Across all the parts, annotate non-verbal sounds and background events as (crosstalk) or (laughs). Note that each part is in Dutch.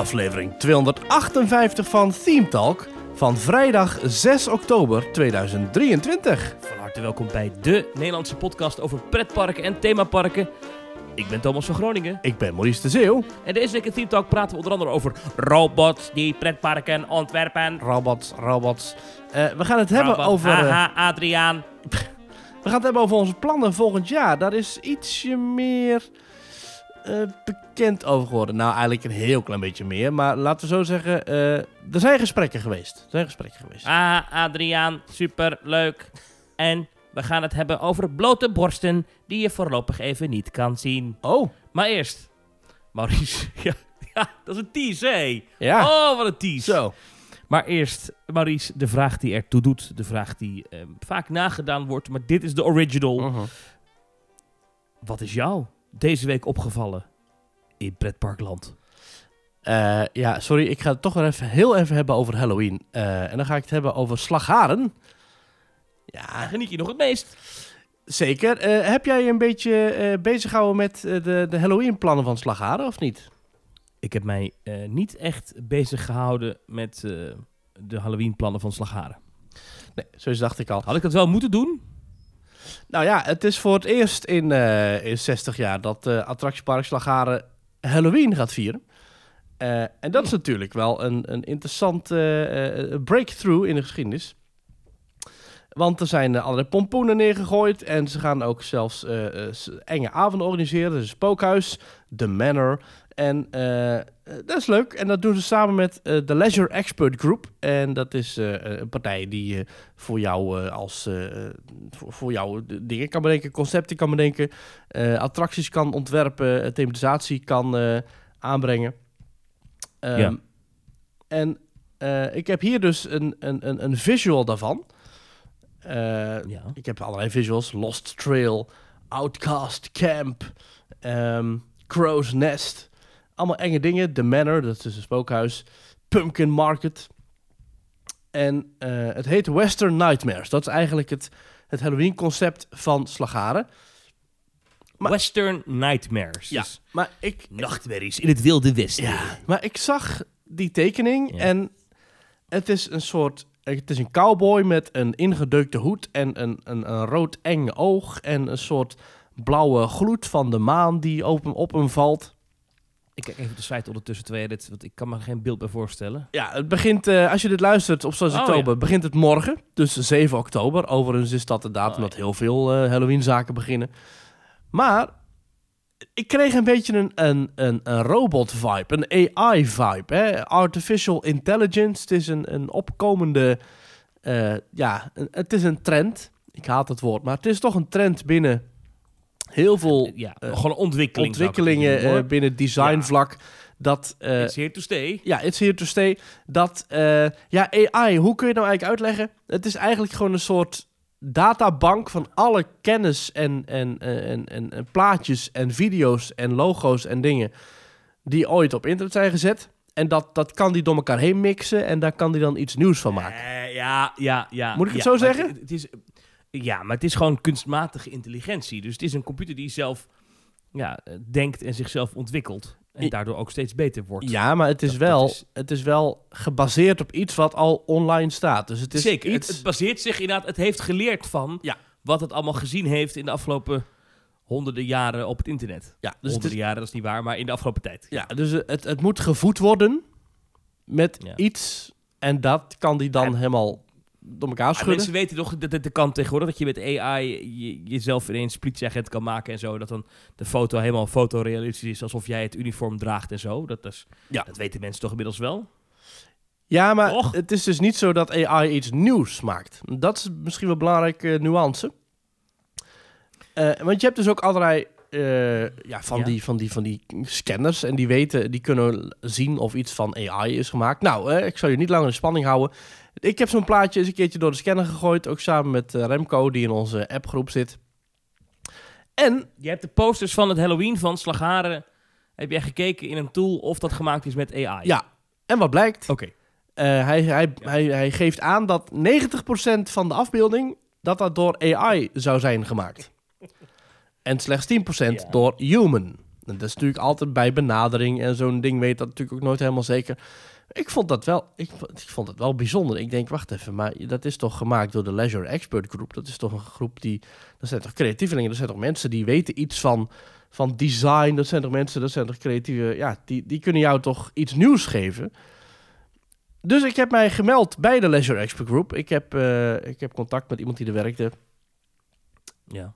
aflevering 258 van Theme Talk van vrijdag 6 oktober 2023. Van harte welkom bij de Nederlandse podcast over pretparken en themaparken. Ik ben Thomas van Groningen. Ik ben Maurice de Zeeuw. En deze week in Theme Talk praten we onder andere over robots die pretparken ontwerpen. Robots, robots. Eh, we gaan het hebben over... eh, Haha, Adriaan. (laughs) we gaan het hebben over onze plannen volgend jaar. Daar is ietsje meer eh, bekend over geworden. Nou, eigenlijk een heel klein beetje meer. Maar laten we zo zeggen, eh, er zijn gesprekken geweest. Er zijn gesprekken geweest. Haha, Adriaan. Super leuk. En we gaan het hebben over blote borsten die je voorlopig even niet kan zien. Oh, Maar eerst, Maurice. (laughs) Ja, ja dat is een tease, hé. ja. Oh, wat een tease. Zo. Maar eerst, Maurice, de vraag die ertoe doet. De vraag die eh, vaak nagedaan wordt, maar dit is de original. Mhm. Wat is jou deze week opgevallen in pretparkland? Eh, ja, sorry, ik ga het toch weer even, heel even hebben over Halloween. Eh, en dan ga ik het hebben over slagharen. Ja, Geniet je nog het meest? zeker. Eh, heb jij een beetje bezig gehouden met de, de Halloween-plannen van slagharen, of niet? Ik heb mij niet echt bezig gehouden met de Halloween-plannen van Slagharen. Nee, zo dacht ik al. Had ik dat wel moeten doen? Nou ja, het is voor het eerst in, eh, in 60 jaar dat eh attractiepark Slagharen Halloween gaat vieren. Eh, en dat is natuurlijk wel een, een interessant eh, breakthrough in de geschiedenis. Want er zijn allerlei pompoenen neergegooid. En ze gaan ook zelfs enge avonden organiseren. Dus Spookhuis, The Manor. En eh, dat is leuk. En dat doen ze samen met eh, de Leisure Expert Group. En dat is eh, een partij die voor jou als voor, voor jou dingen kan bedenken, concepten kan bedenken, attracties kan ontwerpen, thematisatie kan aanbrengen. Ehm, Ja. En ik heb hier dus een, een, een, een visual daarvan. Ja. ik heb allerlei visuals. Lost Trail, Outcast Camp, ehm, Crow's Nest. Allemaal enge dingen. The Manor, dat is dus een spookhuis. Pumpkin Market. En eh, het heet Western Nightmares. Dat is eigenlijk het, het Halloween concept van Slagharen. Maar- Western Nightmares. Ja. Dus Maar ik, nachtmerries in het wilde westen. ja, maar ik zag die tekening Ja. en het is een soort... Het is een cowboy met een ingedeukte hoed en een, een, een rood eng oog... en een soort blauwe gloed van de maan die op hem, op hem valt. Ik kijk even de site ondertussen terwijl je dit, want ik kan me geen beeld bij voorstellen. Ja, het begint, eh, als je dit luistert op 6 Oh, oktober, begint het morgen. Dus 7 oktober. Overigens is dat de datum Oh, dat heel veel eh, Halloween-zaken beginnen. Maar ik kreeg een beetje een, een, een, een robot-vibe, een AI-vibe. hè. Artificial intelligence, het is een, een opkomende... eh, ja, een- het is een trend. Ik haat het woord, maar het is toch een trend binnen heel veel Ja, eh, gewoon ontwikkeling. ontwikkelingen eh, binnen designvlak. Dat, eh, It's here to stay. ja, it's here to stay. Dat, eh, ja, AI, hoe kun je nou eigenlijk uitleggen? Het is eigenlijk gewoon een soort databank van alle kennis en, en, eh, en, en, en plaatjes en video's en logo's en dingen die ooit op internet zijn gezet. En dat, dat kan die door elkaar heen mixen en daar kan die dan iets nieuws van maken. Eh, ja, ja, ja. Moet ik het ja, zo zeggen? Het, het is, ja, maar het is gewoon kunstmatige intelligentie. Dus het is een computer die zelf ja, eh, denkt en zichzelf ontwikkelt. En daardoor ook steeds beter wordt. Ja, maar het is, Dat- wel, dat is- het is wel gebaseerd op iets wat al online staat. Dus het is Zeker. iets... Het, het baseert zich inderdaad, het heeft geleerd van Ja. wat het allemaal gezien heeft in de afgelopen honderden jaren op het internet. ja, dus is, honderden jaren, dat is niet waar, maar in de afgelopen tijd. Ja, dus het, het moet gevoed worden met Ja. iets. En dat kan die dan En- helemaal door elkaar schudden. mensen weten toch dat het de kant tegenwoordig dat je met AI je, jezelf ineens politieagent kan maken en zo. Dat dan de foto helemaal fotorealistisch is, alsof jij het uniform draagt en zo. Dat, is, Ja. dat weten mensen toch inmiddels wel? Ja, maar Och. het is dus niet zo dat AI iets nieuws maakt. Dat is misschien wel een belangrijke nuance. Eh, want je hebt dus ook allerlei eh, ja, van, Ja. Die, van, die, van die scanners. En die weten, die kunnen zien of iets van AI is gemaakt. Nou, eh, ik zal je niet langer in spanning houden. Ik heb zo'n plaatje eens een keertje door de scanner gegooid. Ook samen met eh, Remco, die in onze appgroep zit. En Je hebt de posters van het Halloween van Slagharen. Heb jij gekeken in een tool of dat gemaakt is met AI? ja, en wat blijkt? Oké. Hij, hij, Ja. hij, hij geeft aan dat 90% van de afbeelding dat dat door AI zou zijn gemaakt. En slechts 10% Ja. door human. En dat is natuurlijk altijd bij benadering en zo'n ding weet dat natuurlijk ook nooit helemaal zeker. Ik vond dat wel, ik, ik vond het wel bijzonder. Ik denk, wacht even, maar dat is toch gemaakt door de Leisure Expert Group. Dat is toch een groep die, dat zijn toch creatievelingen, dat zijn toch mensen die weten iets van, van design. Dat zijn toch mensen, dat zijn toch creatieve, ja, die, die kunnen jou toch iets nieuws geven. Dus ik heb mij gemeld bij de Leisure Expert Group. Ik heb, eh, ik heb contact met iemand die er werkte. Ja.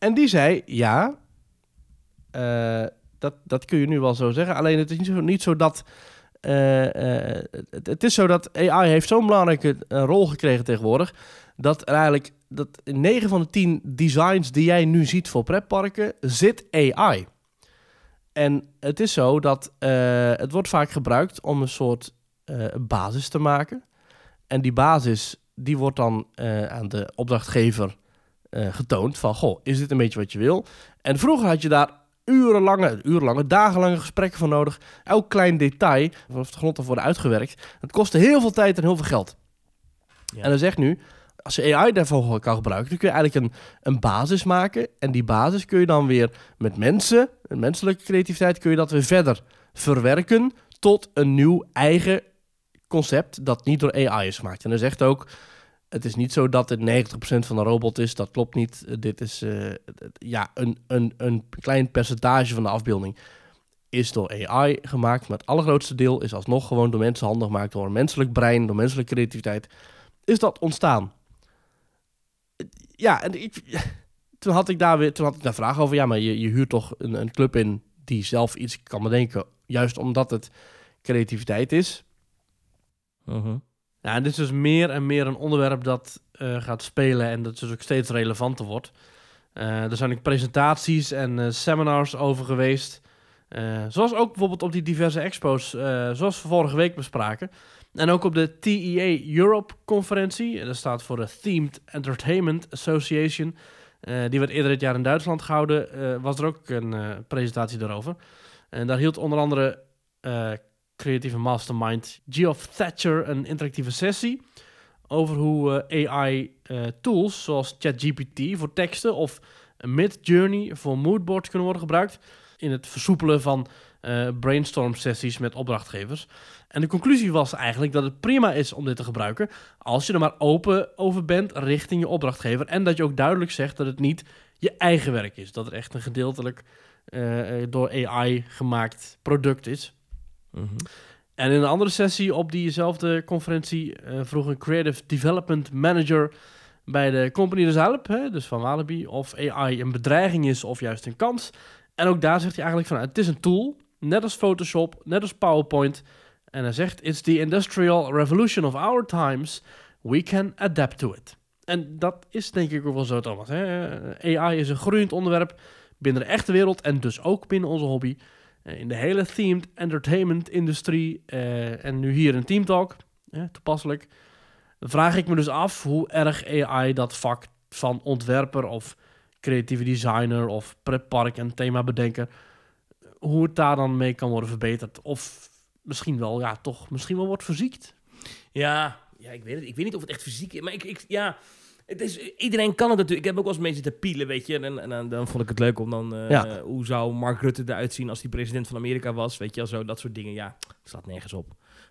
En die zei, ja, eh, dat, dat kun je nu wel zo zeggen. Alleen het is niet zo, niet zo dat... eh, eh, het, is zo dat AI heeft zo'n belangrijke rol gekregen tegenwoordig... dat er eigenlijk dat in 9 van de 10 designs die jij nu ziet voor pretparken... zit AI. En het is zo dat het wordt vaak gebruikt om een soort basis te maken. En die basis die wordt dan aan de opdrachtgever eh, getoond van, goh, is dit een beetje wat je wil? En vroeger had je daar urenlange, urenlange, dagenlange gesprekken voor nodig. Elk klein detail vanaf de grond af worden uitgewerkt. Het kostte heel veel tijd en heel veel geld. Ja. En dan zegt nu, als je AI daarvoor kan gebruiken, dan kun je eigenlijk een, een basis maken. En die basis kun je dan weer met mensen, een menselijke creativiteit, kun je dat weer verder verwerken tot een nieuw eigen concept dat niet door AI is gemaakt. En hij zegt ook, het is niet zo dat het 90% van de robot is. Dat klopt niet. Eh, Dit is eh, ja, een, een, een klein percentage van de afbeelding is door AI gemaakt. Maar het allergrootste deel is alsnog gewoon door mensen handen gemaakt. Door een menselijk brein, door menselijke creativiteit. Is dat ontstaan? Eh, Ja, en ik, (laughs) toen had ik daar weer toen had ik daar vragen over. Ja, maar je, je huurt toch een, een club in die zelf iets kan bedenken. Juist omdat het creativiteit is. Ja, en dit is dus meer en meer een onderwerp dat eh, gaat spelen en dat dus ook steeds relevanter wordt. Eh, er zijn ook presentaties en eh, seminars over geweest. Zoals ook bijvoorbeeld op die diverse expos, zoals we vorige week bespraken. En ook op de TEA Europe conferentie, en dat staat voor de Themed Entertainment Association. Die werd eerder dit jaar in Duitsland gehouden, eh, was er ook een presentatie daarover. En daar hield onder andere eh, creatieve mastermind Geoff Thatcher een interactieve sessie over hoe eh, AI-tools zoals ChatGPT voor teksten of Midjourney voor moodboards kunnen worden gebruikt in het versoepelen van eh, brainstorm-sessies met opdrachtgevers. En de conclusie was eigenlijk dat het prima is om dit te gebruiken als je er maar open over bent richting je opdrachtgever en dat je ook duidelijk zegt dat het niet je eigen werk is, dat het echt een gedeeltelijk eh, eh, door AI gemaakt product is. Mhm. En in een andere sessie op diezelfde conferentie eh, vroeg een Creative Development Manager bij de company dus help, hè, dus van Walibi, of AI een bedreiging is of juist een kans. En ook daar zegt hij eigenlijk van, het is een tool, net als Photoshop, net als PowerPoint. En hij zegt, it's the industrial revolution of our times, we can adapt to it. En dat is denk ik ook wel zo, Thomas. Hè? AI is een groeiend onderwerp binnen de echte wereld en dus ook binnen onze hobby. Eh, in de hele themed entertainment industrie eh, en nu hier in Team Talk, eh, toepasselijk, vraag ik me dus af hoe erg AI dat vak van ontwerper of creatieve designer of pretpark en thema bedenker, hoe het daar dan mee kan worden verbeterd. Of misschien wel, ja, toch, misschien wel wordt verziekt. Ja, ja, ik weet het. Ik weet niet of het echt fysiek is, maar ik, ik ja... Het is, iedereen kan het natuurlijk. Ik heb ook wel eens mee zitten pielen, weet je. En, en, dan- dan vond ik het leuk om dan... eh, Ja. Hoe zou Mark Rutte eruit zien als hij president van Amerika was? Weet je, wel, zo dat soort dingen. Ja, slaat nergens op.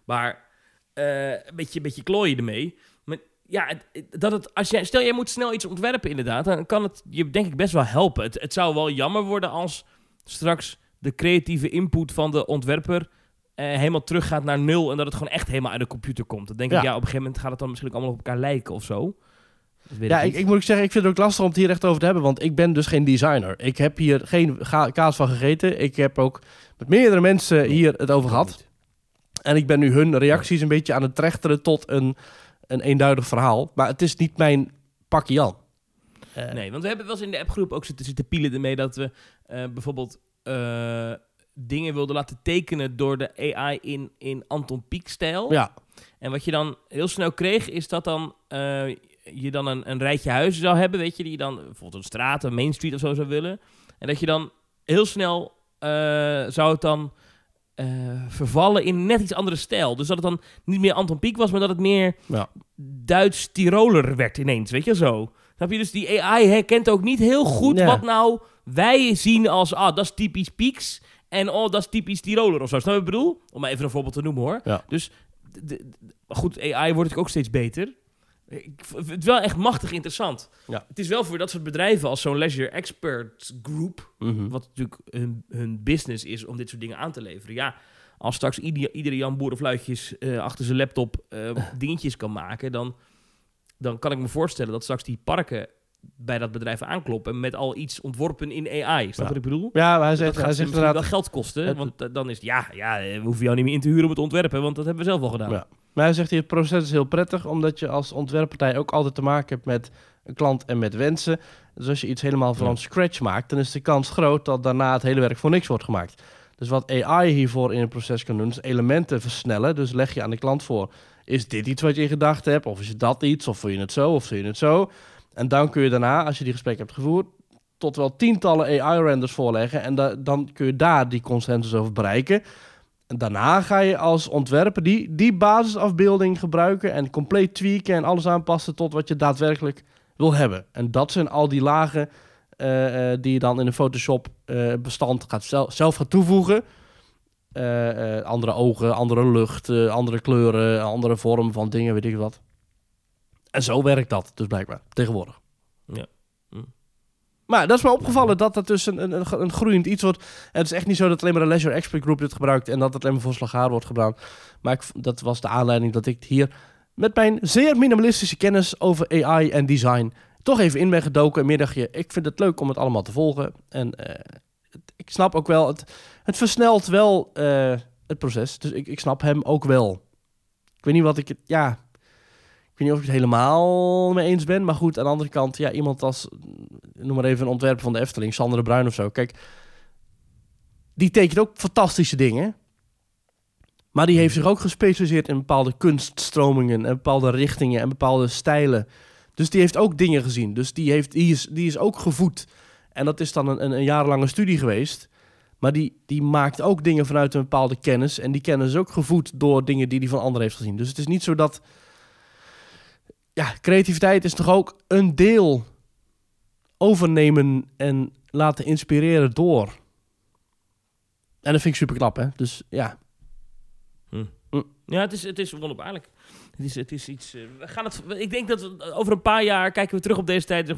Maar eh, een beetje, beetje klooien ermee. Maar ja, het- dat het, als jij, stel jij moet snel iets ontwerpen inderdaad, dan kan het je denk ik best wel helpen. Het, het zou wel jammer worden als straks de creatieve input van de ontwerper eh, helemaal teruggaat naar nul en dat het gewoon echt helemaal uit de computer komt. Dan denk ik, Ja. op een gegeven moment gaat het dan misschien allemaal op elkaar lijken of zo. Ja, ik ik, ik moet ook zeggen, ik vind het ook lastig om het hier echt over te hebben, want ik ben dus geen designer. Ik heb hier geen kaas van gegeten. Ik heb ook met meerdere mensen hier het over gehad. En ik ben nu hun reacties een beetje aan het trechteren tot een, een eenduidig verhaal. Maar het is niet mijn pakje Jan. Eh, Nee, want we hebben wel eens in de appgroep ook zitten, zitten pielen ermee dat we eh, bijvoorbeeld eh, dingen wilden laten tekenen door de AI in, in Anton Pieck-stijl. Ja, En wat je dan heel snel kreeg, is dat dan je dan een, een rijtje huizen zou hebben, weet je, die je dan bijvoorbeeld een straat, een Main Street of zo zou willen. En dat je dan heel snel eh, zou het dan eh, vervallen in net iets andere stijl. Dus dat het dan niet meer Anton Pieck was, maar dat het meer Ja. Duits-Tiroler werd ineens, weet je zo. Snap je? Dus die AI herkent ook niet heel goed wat nou wij zien als, ah, dat is typisch Pieks. En oh, dat is typisch Tiroler of zo. Snap je wat ik bedoel? Om maar even een voorbeeld te noemen hoor. Ja. Dus, goed, AI wordt ook steeds beter. Ik vind het wel echt machtig interessant. Ja. Het is wel voor dat soort bedrijven als zo'n Leisure Expert Group, Mhm. wat natuurlijk hun, hun business is om dit soort dingen aan te leveren. Ja, als straks ieder, iedere Jan Boerenfluitjes eh achter zijn laptop eh, (laughs) dingetjes kan maken, dan, dan kan ik me voorstellen dat straks die parken bij dat bedrijf aankloppen met al iets ontworpen in AI. Snap je Ja. wat ik bedoel? Ja, maar hij Dat zegt, gaat hij ze zegt inderdaad... geld kosten, want dan is het, ja, ja, we hoeven jou niet meer in te huren om het te ontwerpen, want dat hebben we zelf al gedaan. Ja. Maar hij zegt hier, het proces is heel prettig, omdat je als ontwerppartij ook altijd te maken hebt met een klant en met wensen. Dus als je iets helemaal van Ja. scratch maakt, dan is de kans groot dat daarna het hele werk voor niks wordt gemaakt. Dus wat AI hiervoor in het proces kan doen, is elementen versnellen. Dus leg je aan de klant voor, is dit iets wat je in gedachten hebt? Of is dat iets? Of wil je het zo? Of wil je het zo? En dan kun je daarna, als je die gesprek hebt gevoerd, tot wel tientallen AI-renders voorleggen. En da- dan kun je daar die consensus over bereiken. Daarna ga je als ontwerper die, die basisafbeelding gebruiken en compleet tweaken en alles aanpassen tot wat je daadwerkelijk wil hebben. En dat zijn al die lagen eh, eh, die je dan in een Photoshop eh, bestand gaat zelf, zelf gaat toevoegen. Andere ogen, andere lucht, andere kleuren, andere vormen van dingen, weet ik wat. En zo werkt dat dus blijkbaar, tegenwoordig. Maar dat is me opgevallen dat dat dus een, een, een, een groeiend iets wordt. Het is echt niet zo dat alleen maar de Leisure Expert Group dit gebruikt en dat het alleen maar voor slagaar wordt gebruikt. Maar ik, dat was de aanleiding dat ik hier met mijn zeer minimalistische kennis over AI en design toch even in ben gedoken. En meer dacht je, ik vind het leuk om het allemaal te volgen. En eh, ik snap ook wel, het, het versnelt wel eh, het proces. Dus ik, ik snap hem ook wel. Ik weet niet wat ik ja, ik weet niet of ik het helemaal mee eens ben. Maar goed, aan de andere kant, ja, iemand als, noem maar even een ontwerper van de Efteling, Sander de Bruin of zo. Kijk, die tekent ook fantastische dingen. Maar die heeft zich ook gespecialiseerd in bepaalde kunststromingen en bepaalde richtingen en bepaalde stijlen. Dus die heeft ook dingen gezien. Dus die, heeft, die, is, die is ook gevoed. En dat is dan een, een, een jarenlange studie geweest. Maar die, die maakt ook dingen vanuit een bepaalde kennis. En die kennis is ook gevoed door dingen die hij van anderen heeft gezien. Dus het is niet zo dat... Ja, creativiteit is toch ook een deel overnemen en laten inspireren door. En dat vind ik super knap, hè? Dus ja. Ja, het is, het is wonderbaarlijk. Het is, het is iets. eh, we gaan het, ik denk dat we, over een paar jaar kijken we terug op deze tijd. (laughs)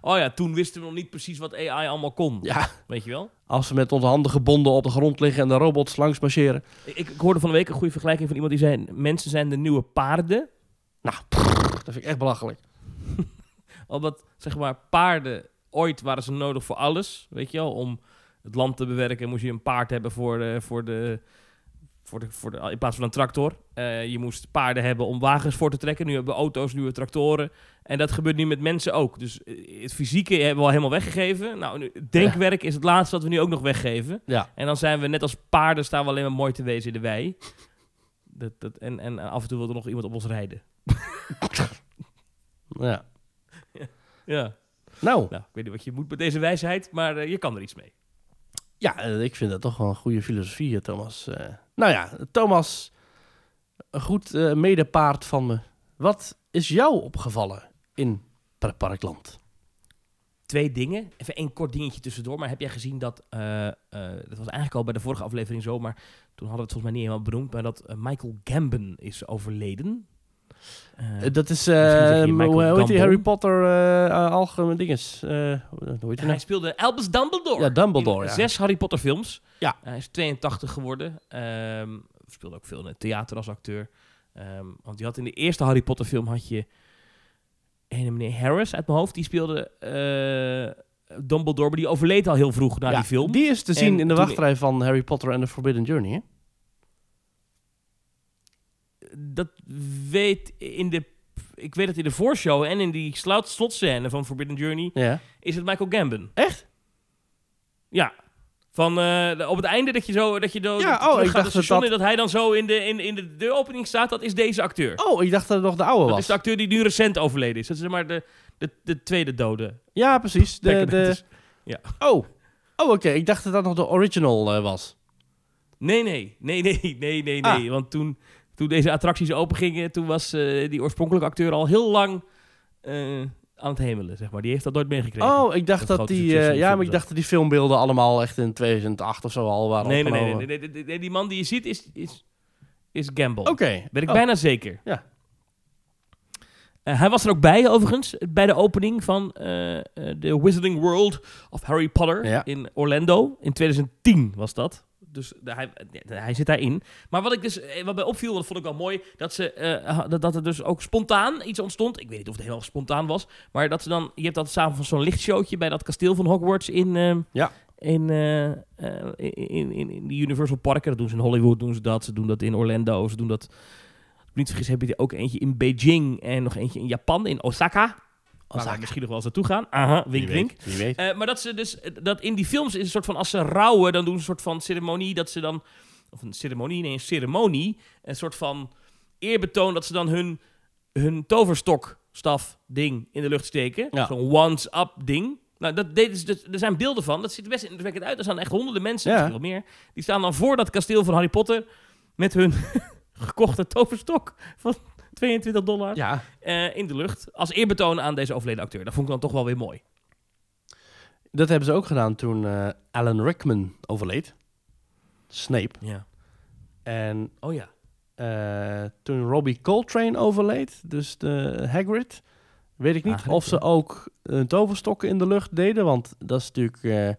oh ja, toen wisten we nog niet precies wat AI allemaal kon. ja, Weet je wel? als we met onze handen gebonden op de grond liggen en de robots langs marcheren. Ik, ik hoorde van de week een goede vergelijking van iemand die zei: mensen zijn de nieuwe paarden. Nou, dat vind ik echt belachelijk. (laughs) Omdat zeg maar paarden ooit waren ze nodig voor alles, weet je wel, om het land te bewerken moest je een paard hebben voor de, voor de, voor de, voor de in plaats van een tractor. Eh, je moest paarden hebben om wagens voor te trekken. Nu hebben we auto's, nu hebben we tractoren. En dat gebeurt nu met mensen ook. Dus eh, het fysieke hebben we al helemaal weggegeven. Nou, nu, denkwerk is het laatste wat we nu ook nog weggeven. Ja. En dan zijn we net als paarden staan we alleen maar mooi te wezen in de wei. Dat, dat, en, en af en toe wil er nog iemand op ons rijden. (laughs) Ja. Ja. Nou, Nou, ik weet niet wat je moet met deze wijsheid, maar eh, je kan er iets mee. ja, eh, ik vind dat toch wel een goede filosofie, eh, Thomas. Nou ja, Thomas, een goed medepaard van me. Wat is jou opgevallen in Parkland? Twee dingen. Even één kort dingetje tussendoor. Maar heb jij gezien dat... dat was eigenlijk al bij de vorige aflevering zo, maar toen hadden we het volgens mij niet helemaal benoemd. Maar dat Michael Gambon is overleden. Eh, Eh, dat is, Michael hoe heet die? Harry Potter uh, algemeen dinges? Hoe heet hij nou? speelde Albus Dumbledore. Ja, Dumbledore, ja. Zes Harry Potter films. Ja. hij is 82 geworden. Ehm speelde ook veel in het theater als acteur. Ehm, want die had in de eerste Harry Potter film had je... Een meneer Harris uit mijn hoofd. Die speelde Dumbledore. Maar die overleed al heel vroeg na Ja, die film. Die is te zien En in de wachtrij van Harry Potter and the Forbidden Journey, hè? Dat weet in de... Ik weet dat in de voorshow en in die slot, slotscène van Forbidden Journey... Ja. is het Michael Gambon. Echt? Ja. Van eh, op het einde dat je zo dat je zo Ja, oh, ik dacht dat dat- dat hij dan zo in de in, in de deuropening staat, dat is deze acteur. Oh, ik dacht dat het nog de oude dat was. is de acteur die nu recent overleden is. Dat is maar de, de, de tweede dode. Ja, precies. De, dat de... is- Oh, oh oké. Ik dacht dat dat nog de original eh, was. Nee, nee, nee, nee, nee, nee, Ah. nee. Want toen, toen deze attracties opengingen, toen was eh, die oorspronkelijke acteur al heel lang eh, aan het hemelen, zeg maar. Die heeft dat nooit meegekregen. Oh, ik dacht Dat die... eh, ja, maar ik dacht dat die filmbeelden allemaal echt in 2008 of zo al waren nee, nee, nee, nee, nee, Die man die je ziet is, is, is Gamble. Oké. Ben ik Oh, bijna zeker. Ja. Hij was er ook bij, overigens, bij de opening van The Wizarding World of Harry Potter Ja. in Orlando. In 2010 was dat. Dus de- hij, hij zit daarin. Maar wat ik dus, eh, wat mij opviel, dat vond ik wel mooi, dat, ze, eh, dat, dat er dus ook spontaan iets ontstond. Ik weet niet of het helemaal spontaan was, maar dat ze dan, je hebt dat s'avonds zo'n lichtshowtje bij dat kasteel van Hogwarts in, eh, Ja. in, eh, in, in, in, die Universal Parken. Dat doen ze in Hollywood, doen ze dat. Ze doen dat in Orlando, ze doen dat... Niet vergis, heb je er ook eentje in Beijing en nog eentje in Japan, in Osaka. Waar we misschien nog wel eens naartoe gaan. Aha, Wie wink, weet, wink. Wie weet. Eh, maar dat ze dus, eh, dat in die films is een soort van, als ze rouwen, dan doen ze een soort van ceremonie, dat ze dan, of een ceremonie, nee, een ceremonie, een soort van eerbetoon dat ze dan hun, hun toverstokstaf ding in de lucht steken. Ja. Zo'n once-up ding. Nou, dat deden ze dus, er zijn beelden van, dat ziet best indrukwekkend uit. Er staan echt honderden mensen, Ja. misschien wel meer, die staan dan voor dat kasteel van Harry Potter met hun (laughs) gekochte toverstok van 22 dollar ja, eh, in de lucht. Als eerbetoon aan deze overleden acteur. Dat vond ik dan toch wel weer mooi. dat hebben ze ook gedaan toen eh, Alan Rickman overleed. Snape. Ja. En Oh ja. eh, toen Robbie Coltrane overleed, dus de Hagrid, weet ik niet Hagrid, of ze ja. ook eh, toverstokken in de lucht deden. Want dat is natuurlijk,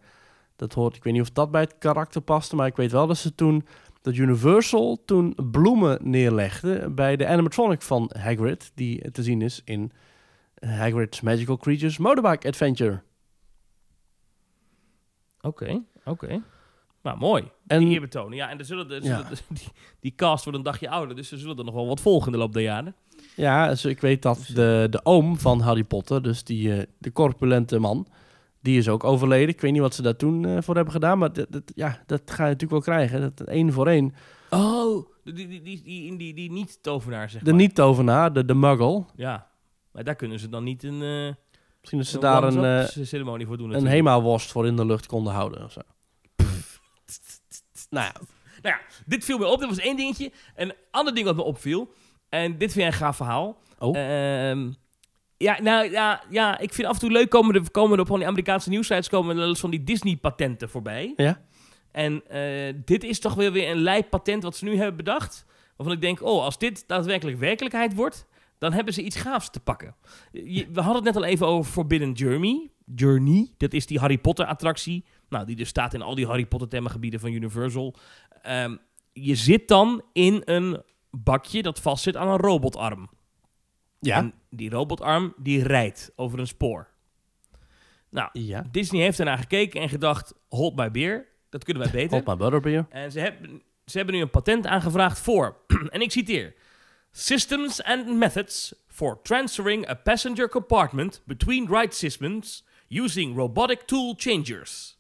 dat hoort, ik weet niet of dat bij het karakter paste, maar ik weet wel dat ze toen, dat Universal toen bloemen neerlegde bij de animatronic van Hagrid, die te zien is in Hagrid's Magical Creatures Motorbike Adventure. Oké, oké. Nou, mooi. En- die eerbetonen. Ja, en er zullen, Ja. zullen (laughs) die, die cast wordt een dagje ouder, dus er zullen er nog wel wat volgen in de loop der jaren. Ja, dus ik weet dat de, de oom van Harry Potter, dus die, eh, de corpulente man, die is ook overleden. Ik weet niet wat ze daar toen eh, voor hebben gedaan, maar dat, dat- ja, dat ga je natuurlijk wel krijgen. Dat één voor één. Oh, die, die, die, die, die, die, niet-tovenaar, zeg De maar. niet-tovenaar, de, de muggle. Ja, maar daar kunnen ze dan niet een, eh Misschien dat ze een daar een, eh, ceremonie voor doen. een. Hema-worst voor in de lucht konden houden of zo. nou ja, Nou ja, dit viel me op. Dat was één dingetje. Een ander ding wat me opviel. En dit vind jij een gaaf verhaal. Oh. Ehm, ja, nou ja, ja, ik vind af en toe leuk komen er, komen er op van die Amerikaanse nieuwsites komen er wel eens van die Disney-patenten voorbij. Ja. En eh, dit is toch weer weer een lijp patent wat ze nu hebben bedacht. Waarvan ik denk, oh, als dit daadwerkelijk werkelijkheid wordt, dan hebben ze iets gaafs te pakken. Je- we hadden het net al even over Forbidden Journey. Journey, dat is die Harry Potter attractie. Nou, die dus staat in al die Harry Potter themagebieden van Universal. Ehm, je zit dan in een bakje dat vastzit aan een robotarm. Ja. En die robotarm, die rijdt over een spoor. Nou, ja. Disney heeft ernaar gekeken en gedacht, hold my beer. Dat kunnen wij (laughs) beter. Op mijn butterbeer. En ze hebben, ze hebben nu een patent aangevraagd voor, (clears throat) en ik citeer, Systems and methods for transferring a passenger compartment between ride systems using robotic tool changers.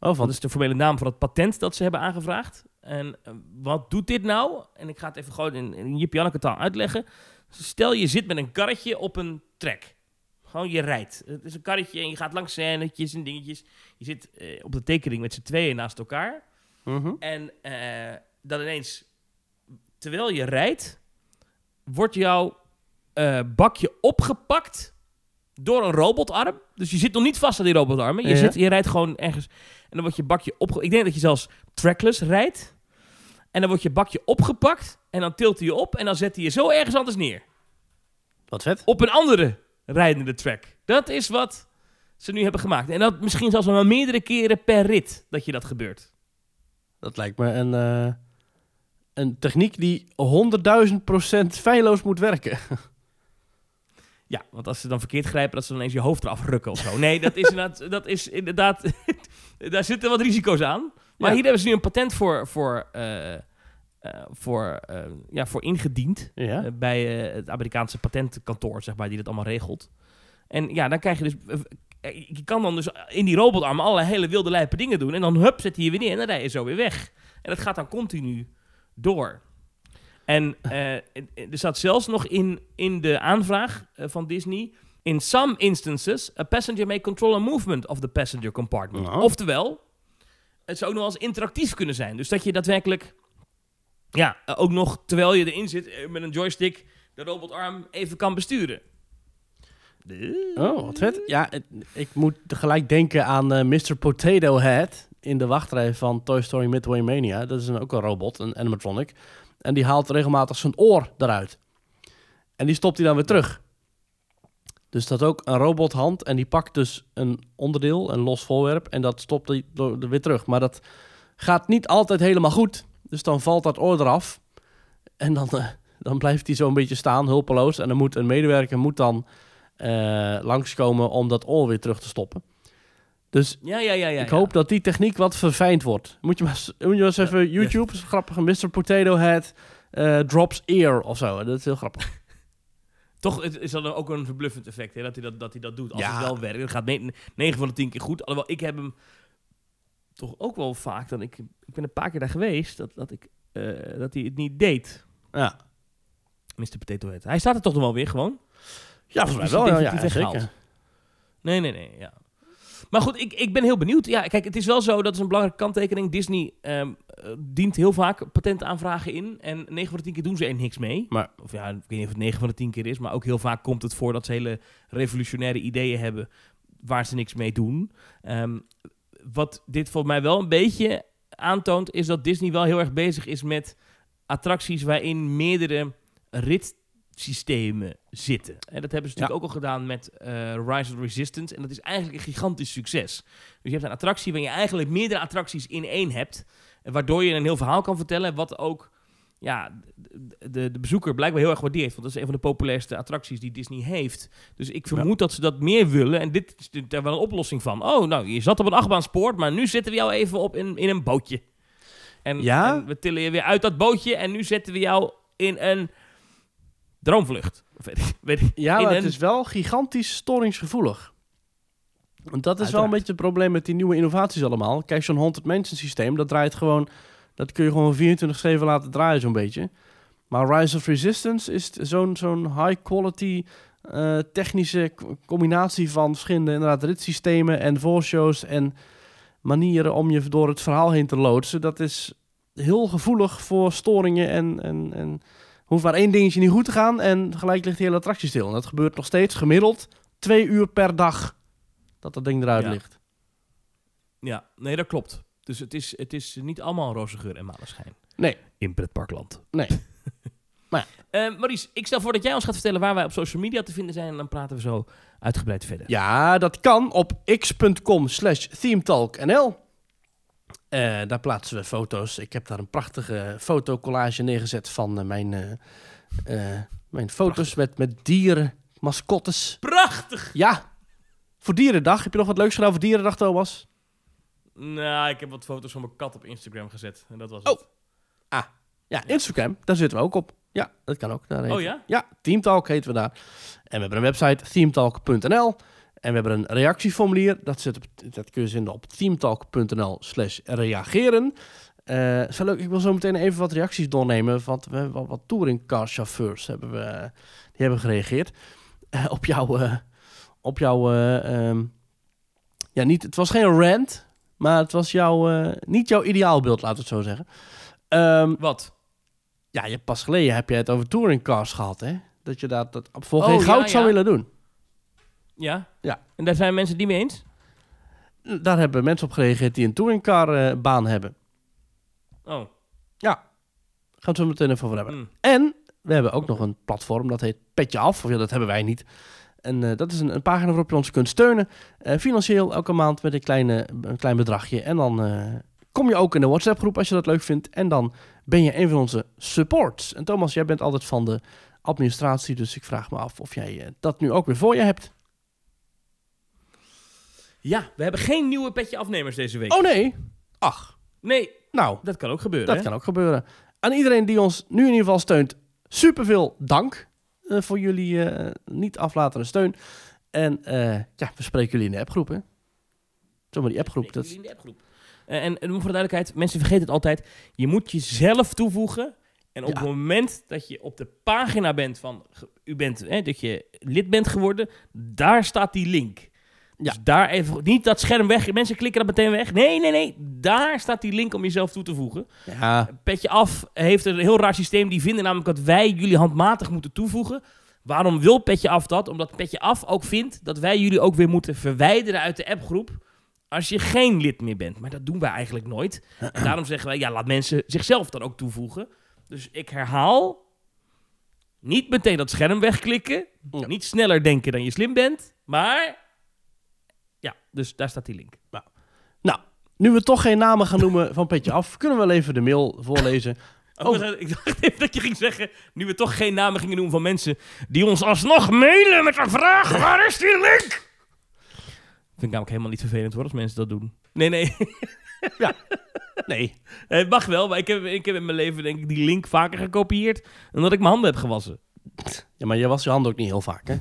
Oh, Dat van is de formele naam van het patent dat ze hebben aangevraagd. En eh, wat doet dit nou? En ik ga het even gewoon in, in Jip Janneke taal uitleggen. Stel je zit met een karretje op een trek. Gewoon je rijdt. Het is een karretje en je gaat langs scènetjes en dingetjes. Je zit eh, op de tekening met z'n tweeën naast elkaar. Mhm. En eh, dan ineens, terwijl je rijdt, wordt jouw eh, bakje opgepakt door een robotarm. Dus je zit nog niet vast aan die robotarmen. Je, Ja. zit, je rijdt gewoon ergens. En dan wordt je bakje opgepakt. Ik denk dat je zelfs trackless rijdt. En dan wordt je bakje opgepakt. En dan tilt hij je op. En dan zet hij je zo ergens anders neer. Wat vet. Op een andere rijdende track. Dat is wat ze nu hebben gemaakt. En dat misschien zelfs wel meerdere keren per rit dat je dat gebeurt. Dat lijkt me een, eh, een techniek die 100.000% feilloos moet werken. (laughs) Ja, want als ze dan verkeerd grijpen, dat ze dan eens je hoofd eraf rukken of zo. Nee, dat is inderdaad, (laughs) dat is inderdaad (laughs) daar zitten wat risico's aan. Maar Ja. hier hebben ze nu een patent voor, voor, eh, voor, eh, ja, voor ingediend. Ja. eh, bij eh, het Amerikaanse patentkantoor, zeg maar, die dat allemaal regelt. En ja, dan krijg je dus... eh, je kan dan dus in die robotarm allerlei hele wilde lijpe dingen doen. En dan hup, zet hij je weer neer en dan rij je zo weer weg. En dat gaat dan continu door. En eh, er staat zelfs nog in, in de aanvraag eh, van Disney... In some instances, a passenger may control a movement of the passenger compartment. Oh. Oftewel, het zou ook nog wel eens interactief kunnen zijn. Dus dat je daadwerkelijk, ja, eh, ook nog terwijl je erin zit eh, met een joystick de robotarm even kan besturen. Oh, wat vet. Ja, ik moet tegelijk denken aan eh, Mr. Potato Head in de wachtrij van Toy Story Midway Mania. Dat is een, ook een robot, een animatronic. En die haalt regelmatig zijn oor eruit. En die stopt hij dan weer terug. Dus dat is ook een robothand en die pakt dus een onderdeel, een los voorwerp, en dat stopt hij er weer terug. Maar dat gaat niet altijd helemaal goed. Dus dan valt dat oor eraf. En dan, eh, dan blijft hij zo een beetje staan, hulpeloos. En dan moet een medewerker moet dan eh, langskomen om dat oor weer terug te stoppen. Dus Ja, ja, ja. ja ik ja. hoop dat die techniek wat verfijnd wordt. Moet je maar, moet je maar eens even YouTube, is grappig, Mr. Potato Head eh, drops ear of zo. Dat is heel grappig. (laughs) Toch is dat ook een verbluffend effect, hè, dat, hij dat, dat hij dat doet. Als Ja. het wel werkt. Het gaat 9 van de 10 keer goed. Alhoewel, ik heb hem toch ook wel vaak... Dat ik, ik ben een paar keer daar geweest, dat, dat, ik, eh, dat hij het niet deed. Ja, Mr. Potato Head. Hij staat er toch nog wel weer gewoon? ja volgens mij wel. Ja, ja, zeker. Nee, nee, nee, ja. Maar goed, ik, ik ben heel benieuwd. Ja, kijk, het is wel zo, dat is een belangrijke kanttekening. Disney ehm, eh, dient heel vaak patentaanvragen in. En 9 van de 10 keer doen ze er niks mee. Maar- Of ja, ik weet niet of het 9 van de 10 keer is. Maar ook heel vaak komt het voor dat ze hele revolutionaire ideeën hebben waar ze niks mee doen. Ehm, wat dit volgens mij wel een beetje aantoont, is dat Disney wel heel erg bezig is met attracties waarin meerdere ritsystemen zitten. En dat hebben ze natuurlijk ook al gedaan met eh, Rise of Resistance. En dat is eigenlijk een gigantisch succes. Dus je hebt een attractie waarin je eigenlijk meerdere attracties in één hebt. Waardoor je een heel verhaal kan vertellen. Wat ook ja, de, de, bezoeker blijkbaar heel erg waardeert. Want dat is een van de populairste attracties die Disney heeft. Dus ik vermoed dat ze dat meer willen. En dit is daar wel een oplossing van. Oh, nou, je zat op een achtbaanspoor. Maar nu zetten we jou even op in, in een bootje. En, Ja? en we tillen je weer uit dat bootje. En nu zetten we jou in een droomvlucht. Of Weet ik, weet ik. Ja, maar het is wel gigantisch storingsgevoelig. Want dat is wel een beetje het probleem met die nieuwe innovaties allemaal. Kijk, zo'n haunted mansion systeem, dat draait gewoon... Dat kun je gewoon 24-7 laten draaien zo'n beetje. Maar Rise of Resistance is zo'n zo'n high quality eh, technische combinatie van verschillende inderdaad ritssystemen en voorshows en manieren om je door het verhaal heen te loodsen. Dat is heel gevoelig voor storingen en, en, en hoeft maar één dingetje niet goed te gaan en gelijk ligt de hele attractie stil. En dat gebeurt nog steeds gemiddeld twee uur per dag dat dat ding eruit Ja. ligt. Ja, nee, dat klopt. Dus het is, het is niet allemaal roze geur en maneschijn. Nee. In pretparkland. Nee. (laughs) Eh, Maurice, ik stel voor dat jij ons gaat vertellen waar wij op social media te vinden zijn. En dan praten we zo uitgebreid verder. Ja, dat kan op x.com slash themetalknl. Eh, daar plaatsen we foto's. Ik heb daar een prachtige fotocollage neergezet van eh, mijn, mijn foto's met, met dieren, mascottes. Prachtig! Ja, voor Dierendag. Heb je nog wat leuks gedaan voor Dierendag, Thomas? Nou, ik heb wat foto's van mijn kat op Instagram gezet. En dat was Oh. het. Ja, Instagram, daar zitten we ook op. Ja, dat kan ook. Daar Oh ja? Ja, Teamtalk heten we daar. En we hebben een website, themetalk.nl. En we hebben een reactieformulier. Dat, zit op, dat kun je vinden op themetalk.nl slash reageren. Eh, is wel leuk. Ik wil zo meteen even wat reacties doornemen. Want we hebben wat, wat touringcarchauffeurs hebben we, die hebben gereageerd. Eh, op jouw... eh, op jouw eh, ehm, ja, niet, het was geen rant. Maar het was jouw, eh, niet jouw ideaalbeeld, laten we het zo zeggen. Ehm, Wat? ja, je, pas geleden heb je het over touringcars gehad, hè? Dat je dat, dat voor Oh, geen ja, goud zou ja. willen doen. Ja? Ja. En daar zijn mensen niet mee eens? Daar hebben mensen op gereageerd die een touringcar-baan hebben. Oh. Ja, gaan we het meteen even over hebben. hm. En we hebben ook nog een platform, dat heet Petje Af. Of ja, dat hebben wij niet. En eh, dat is een, een pagina waarop je ons kunt steunen. eh, financieel elke maand met een, kleine, een klein bedragje. En dan eh, kom je ook in de WhatsApp-groep als je dat leuk vindt. En dan ben je een van onze supports. En Thomas, jij bent altijd van de administratie. Dus ik vraag me af of jij dat nu ook weer voor je hebt. Ja, we hebben geen nieuwe petje afnemers deze week. Oh nee. Ach, Nee, nou, dat kan ook gebeuren. dat hè? kan ook gebeuren. Aan iedereen die ons nu in ieder geval steunt, superveel dank voor jullie eh, niet aflatende steun. En eh, ja, we spreken jullie in de appgroep, hè? Zomaar die appgroep. Dat, jullie in de appgroep. Eh, en, en voor de duidelijkheid, mensen vergeten het altijd. Je moet jezelf toevoegen. En op Ja. het moment dat je op de pagina bent van... U bent, hè, dat je lid bent geworden, daar staat die link. Ja. Dus daar even... Niet dat scherm weg. Mensen klikken dat meteen weg. Nee, nee, nee. Daar staat die link om jezelf toe te voegen. ja, Petje af heeft een heel raar systeem. Die vinden namelijk dat wij jullie handmatig moeten toevoegen. Waarom wil Petje Af dat? Omdat Petje Af ook vindt dat wij jullie ook weer moeten verwijderen uit de appgroep als je geen lid meer bent. Maar dat doen wij eigenlijk nooit. En (clears throat) daarom zeggen wij, ja, laat mensen zichzelf dan ook toevoegen. Dus ik herhaal, niet meteen dat scherm wegklikken. Ja. Niet sneller denken dan je slim bent. Maar, ja, dus daar staat die link. Nou, nu we toch geen namen gaan noemen van Petje Af, kunnen we wel even de mail voorlezen. Oh, ik dacht even dat je ging zeggen, nu we toch geen namen gingen noemen van mensen die ons alsnog mailen met een vraag, waar is die link? Vind ik namelijk helemaal niet vervelend hoor, als mensen dat doen. Nee, nee, (laughs) Nee, het mag wel, maar ik heb, ik heb in mijn leven denk ik die link vaker gekopieerd dan dat ik mijn handen heb gewassen. ja, maar je was je handen ook niet heel vaak, hè?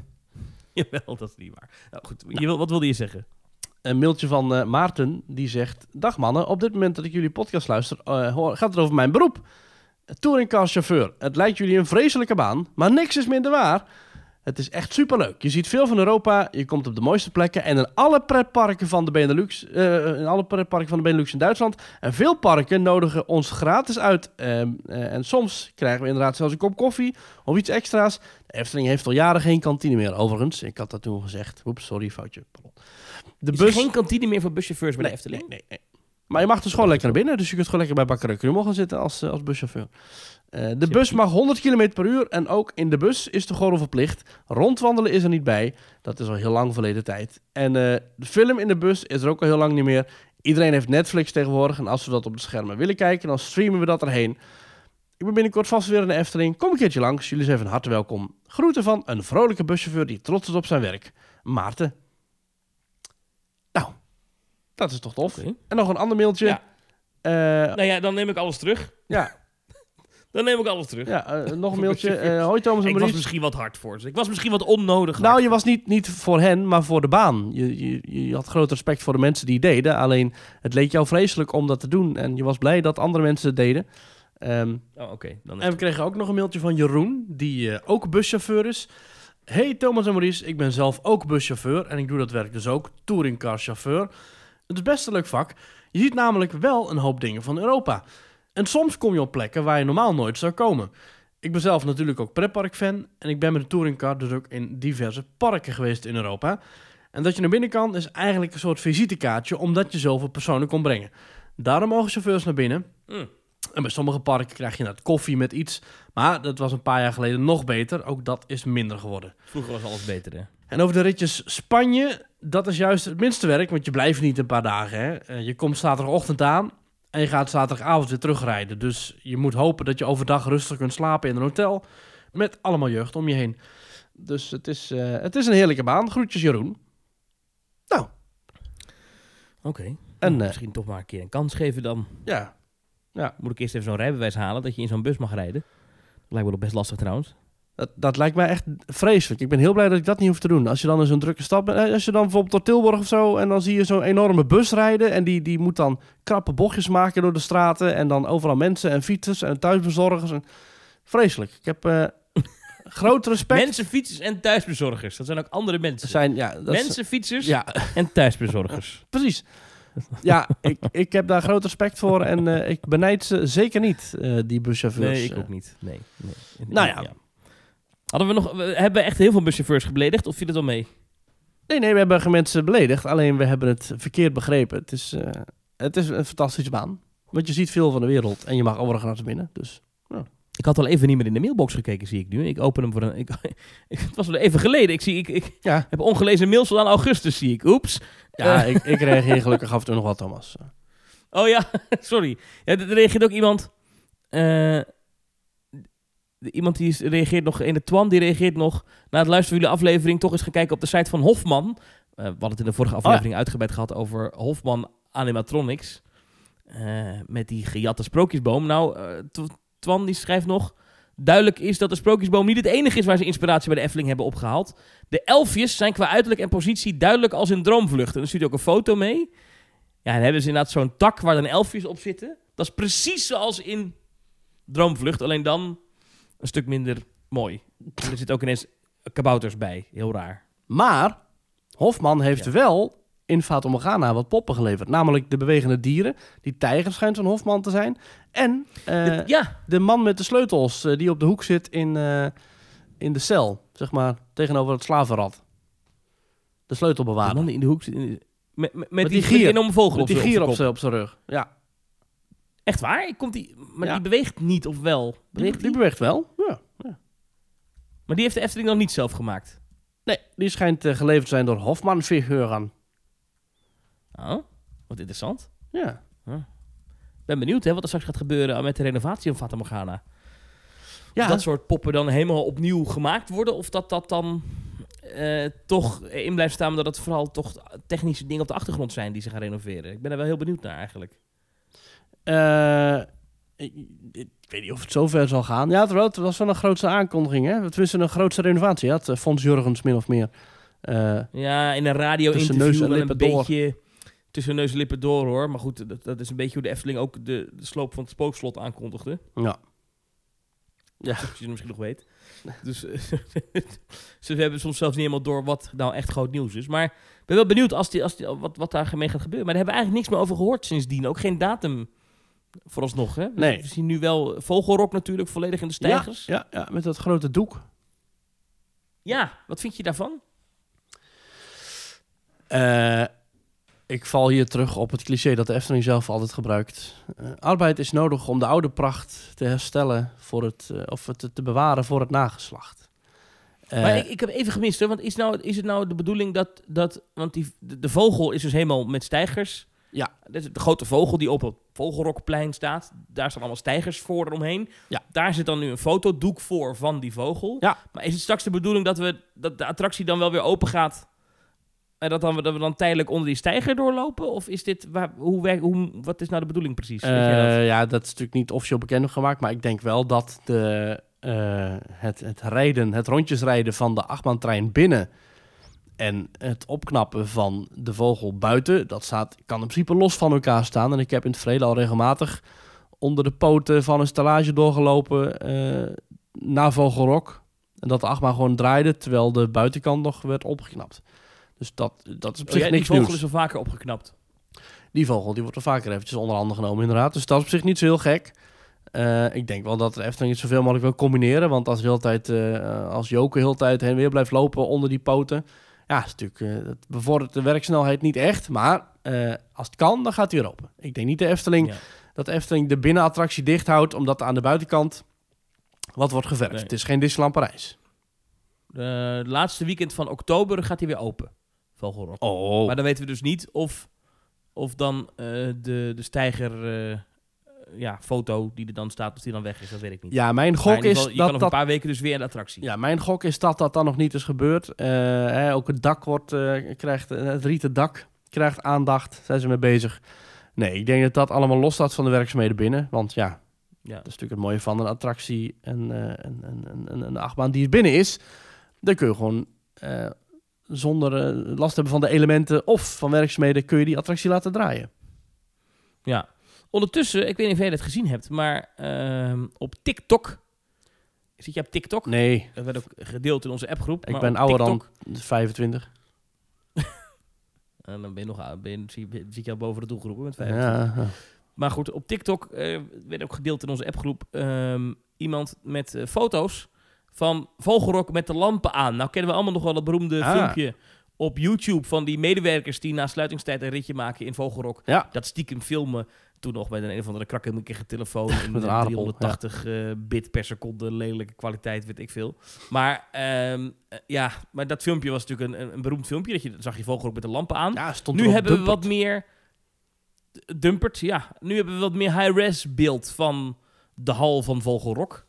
Jawel, dat is niet waar. Nou goed, je wil, wat wilde je zeggen? Een mailtje van eh, Maarten, die zegt... Dag mannen, op dit moment dat ik jullie podcast luister, eh, hoor- gaat het over mijn beroep. Touringcar-chauffeur. Het lijkt jullie een vreselijke baan, maar niks is minder waar. Het is echt superleuk. Je ziet veel van Europa, je komt op de mooiste plekken... en in alle pretparken van de Benelux, eh, in alle pretparken van de Benelux in Duitsland... en veel parken nodigen ons gratis uit. Ehm, eh, en soms krijgen we inderdaad zelfs een kop koffie of iets extra's. De Efteling heeft al jaren geen kantine meer, overigens. Ik had dat toen gezegd. Oeps, sorry, foutje. Pardon. De Is geen kantine meer voor buschauffeurs bij de Efteling? Nee, nee, nee. Maar je mag dus gewoon lekker naar binnen. Dus je kunt gewoon lekker bij Bakker Krummel gaan zitten als, eh, als buschauffeur. Eh, de bus mag 100 km per uur. En ook in de bus is de gordel verplicht. Rondwandelen is er niet bij. Dat is al heel lang verleden tijd. En eh, de film in de bus is er ook al heel lang niet meer. Iedereen heeft Netflix tegenwoordig. En als we dat op de schermen willen kijken, dan streamen we dat erheen. Ik ben binnenkort vast weer in de Efteling. Kom een keertje langs. Jullie zijn van harte welkom. Groeten van een vrolijke buschauffeur die trots is op zijn werk. Maarten. Nou, dat is toch tof. En nog een ander mailtje. Ja. Eh, Nou ja, dan neem ik alles terug. ja, (laughs) Dan neem ik alles terug. ja eh, nog een (laughs) mailtje. Eh hoi Thomas en ik was misschien wat hard voor ze. Ik was misschien wat onnodig Nou, je was niet, niet voor hen, maar voor de baan. Je, je, je had groot respect voor de mensen die het deden. Alleen, het leek jou vreselijk om dat te doen. En je was blij dat andere mensen het deden. Ehm, Oh, oké. En we kregen ook nog een mailtje van Jeroen, die eh, ook buschauffeur is. Hey Thomas en Maurice, ik ben zelf ook buschauffeur en ik doe dat werk dus ook, touringcarchauffeur. Het is best een leuk vak. Je ziet namelijk wel een hoop dingen van Europa. En soms kom je op plekken waar je normaal nooit zou komen. Ik ben zelf natuurlijk ook pretpark-fan en ik ben met de touringcar dus ook in diverse parken geweest in Europa. En dat je naar binnen kan is eigenlijk een soort visitekaartje, omdat je zoveel personen kon brengen. Daarom mogen chauffeurs naar binnen. Mm. En bij sommige parken krijg je net koffie met iets. Maar dat was een paar jaar geleden nog beter. Ook dat is minder geworden. Vroeger was alles beter, hè? En over de ritjes Spanje, dat is juist het minste werk, want je blijft niet een paar dagen. Hè? Eh, Je komt zaterdagochtend aan en je gaat zaterdagavond weer terugrijden. Dus je moet hopen dat je overdag rustig kunt slapen in een hotel met allemaal jeugd om je heen. Dus het is, eh, het is een heerlijke baan. Groetjes Jeroen. Nou, Oké. En, En eh, misschien toch maar een keer een kans geven dan. ja. Moet ik eerst even zo'n rijbewijs halen dat je in zo'n bus mag rijden. Dat lijkt me wel best lastig trouwens. Dat, dat lijkt mij echt vreselijk. Ik ben heel blij dat ik dat niet hoef te doen. Als je dan in zo'n drukke stad bent, eh, als je dan bijvoorbeeld door Tilburg of zo, en dan zie je zo'n enorme bus rijden, en die, die moet dan krappe bochtjes maken door de straten, en dan overal mensen en fietsers en thuisbezorgers. En... Vreselijk. Ik heb eh, (laughs) groot respect. Mensen, fietsers en thuisbezorgers. Dat zijn ook andere mensen. zijn, ja, dat is- Mensen, fietsers ja, en thuisbezorgers. (laughs) precies. Ja, ik, ik heb daar groot respect voor en eh, ik benijd ze zeker niet, eh, die buschauffeurs. Nee, ik eh. ook niet. Nee, nee. Nou ja. Hadden we nog, we- hebben we echt heel veel buschauffeurs gebeledigd of viel het wel mee? Nee, nee, we hebben geen mensen beledigd. Alleen we hebben het verkeerd begrepen. Het is, het is een fantastische baan. Want je ziet veel van de wereld en je mag overal naar binnen. Dus Ik had al even niet meer in de mailbox gekeken, zie ik nu. Ik open hem voor een... (laughs) Ik, het was wel even geleden. Ik, zie, ik, ik ja, heb ongelezen mails van augustus, zie ik. Oeps. ja Eh. ik, ik reageer gelukkig af en toe nog wat, Thomas. Oh ja, (laughs) sorry. Ja, er reageert ook iemand... eh, de- iemand die reageert nog... In de Twan, die reageert nog... Na het luisteren van jullie aflevering... toch eens gaan kijken op de site van Hofman. Eh, we hadden het in de vorige aflevering uitgebreid gehad... over Hofman Animatronics. Eh, met die gejatte sprookjesboom. Nou, Twan die schrijft nog... Duidelijk is dat de sprookjesboom niet het enige is waar ze inspiratie bij de Efteling hebben opgehaald. De elfjes zijn qua uiterlijk en positie duidelijk als in Droomvlucht. En er stuurt ook een foto mee. Ja, en hebben ze inderdaad zo'n tak waar dan elfjes op zitten. Dat is precies zoals in Droomvlucht, alleen dan een stuk minder mooi. En er zitten ook ineens kabouters bij. Heel raar. Maar Hofman heeft Ja. wel in Fata Morgana wat poppen geleverd. Namelijk de bewegende dieren. Die tijger schijnt van Hofman te zijn. En eh, ja, de man met de sleutels eh, die op de hoek zit in, eh, in de cel. Zeg maar, tegenover het slavenrad. De De sleutelbewaarder. man die in de hoek zit. in de- Met, met, met die die, gier. Met die enorme vogel Met die gier op zijn op zijn rug. Ja. Echt waar? Komt die, maar Ja. die beweegt niet, of wel? die, Beweegt die die? beweegt wel. Ja. Maar die heeft de Efteling nog niet zelf gemaakt. Nee, die schijnt geleverd te zijn door Hofman-figuren. Oh, wat interessant. Ja. ben benieuwd hè, wat er straks gaat gebeuren met de renovatie van Fata Morgana. Ja, Of dat soort poppen dan helemaal opnieuw gemaakt worden, of dat dat dan eh, toch in blijft staan, omdat het vooral toch technische dingen op de achtergrond zijn die ze gaan renoveren. Ik ben er wel heel benieuwd naar eigenlijk. Eh, ik, ik weet niet of het zover zal gaan. Ja, het was, het was wel een grootste aankondiging, hè? Tenminste, een grootste renovatie. had uh, Fons Jurgens min of meer. Eh, Ja, in een radio-interview een beetje tussen neus en lippen door hoor. Maar goed, dat, dat is een beetje hoe de Efteling ook de, de sloop van het spookslot aankondigde. ja. Ja. Zoals je misschien nog weet. Dus eh, (laughs) ze hebben soms zelfs niet helemaal door wat nou echt groot nieuws is. Maar ik ben wel benieuwd als die, als die, wat, wat daarmee gaat gebeuren. Maar daar hebben we eigenlijk niks meer over gehoord sindsdien. Ook geen datum vooralsnog. Hè? We- Nee. We zien nu wel Vogelrok natuurlijk volledig in de stijgers. Ja, Ja, ja, met dat grote doek. wat vind je daarvan? Eh, ik val hier terug op het cliché dat de Efteling zelf altijd gebruikt. Eh, arbeid is nodig om de oude pracht te herstellen voor het, eh, of het te bewaren voor het nageslacht. Eh, maar ik, ik heb even gemist, hoor, want is, nou, is het nou de bedoeling dat, dat want die, de, de vogel is dus helemaal met stijgers. Ja. De grote vogel die op het Vogelrokplein staat. Daar staan allemaal stijgers voor eromheen. Ja. Daar zit dan nu een fotodoek voor van die vogel. Ja. Maar is het straks de bedoeling dat, we, dat de attractie dan wel weer open gaat... En dat, dan, dat we dan tijdelijk onder die stijger doorlopen? Of is dit, waar, hoe, hoe, wat is nou de bedoeling precies? Eh, ja, dat is natuurlijk niet officieel bekend gemaakt, maar ik denk wel dat de, eh, het, het rijden, het rondjesrijden van de achtbaantrein binnen en het opknappen van de vogel buiten, dat staat, kan in principe los van elkaar staan. En ik heb in het verleden al regelmatig onder de poten van een stallage doorgelopen eh naar Vogelrok. En dat de achtbaan gewoon draaide, terwijl de buitenkant nog werd opgeknapt. Dus dat, dat is op Oh, zich ja, die niks vogel nieuws. is al vaker opgeknapt. Die vogel die wordt er vaker eventjes onder handen genomen, inderdaad. Dus dat is op zich niet zo heel gek. Eh, ik denk wel dat de Efteling het zoveel mogelijk wil combineren. Want als, de hele tijd, eh, als Joker de hele tijd heen en weer blijft lopen onder die poten... Ja, is natuurlijk, eh, dat bevordert de werksnelheid niet echt. Maar als het kan, dan gaat hij weer open. Ik denk niet de Efteling, Ja. dat de Efteling de binnenattractie dicht houdt... omdat aan de buitenkant wat wordt geverfd. Nee. Het is geen Disneyland Parijs. De laatste weekend van oktober gaat hij weer open. Oh, Maar dan weten we dus niet of, of dan eh, de, de stijger eh, ja, foto die er dan staat, of die dan weg is. Dat weet ik niet. ja, mijn gok is je dat kan over dat een paar weken dus weer de attractie. Ja, mijn gok is dat dat dan nog niet is gebeurd. Eh, hè, ook het dak wordt, krijgt, het rieten dak krijgt aandacht. Zijn ze mee bezig? Nee, ik denk dat dat allemaal los staat van de werkzaamheden binnen. Want ja, Ja. dat is natuurlijk het mooie van een attractie en eh, een, een, een, een, een achtbaan die er binnen is. Dan kun je gewoon zonder eh, last hebben van de elementen of van werkzaamheden kun je die attractie laten draaien. Ja. Ondertussen, ik weet niet of jij dat gezien hebt, maar ehm, op TikTok. Zit je op TikTok? Nee, Dat werd ook gedeeld in onze appgroep. ik maar ben ouder TikTok- dan 25. En dan ben je nog ben je, zie- je al boven de doelgroepen met 25. Ja, ja. Maar goed, op TikTok eh, werd ook gedeeld in onze appgroep ehm, iemand met eh, foto's van Vogelrok met de lampen aan. Nou kennen we allemaal nog wel dat beroemde Ah. filmpje op YouTube van die medewerkers die na sluitingstijd een ritje maken in Vogelrok. ja. Dat stiekem filmen. Toen nog met een, een of andere krakkemikkige telefoon (laughs) in Met een eh, aardappel, 380 eh, bit per seconde, lelijke kwaliteit, weet ik veel. Maar ehm, eh, ja, maar dat filmpje was natuurlijk een, een, beroemd filmpje. Dat je, zag je Vogelrok met de lampen aan. ja stond Nu hebben we wat meer... Dumpert, ja. Nu hebben we wat meer high-res beeld van de hal van Vogelrok.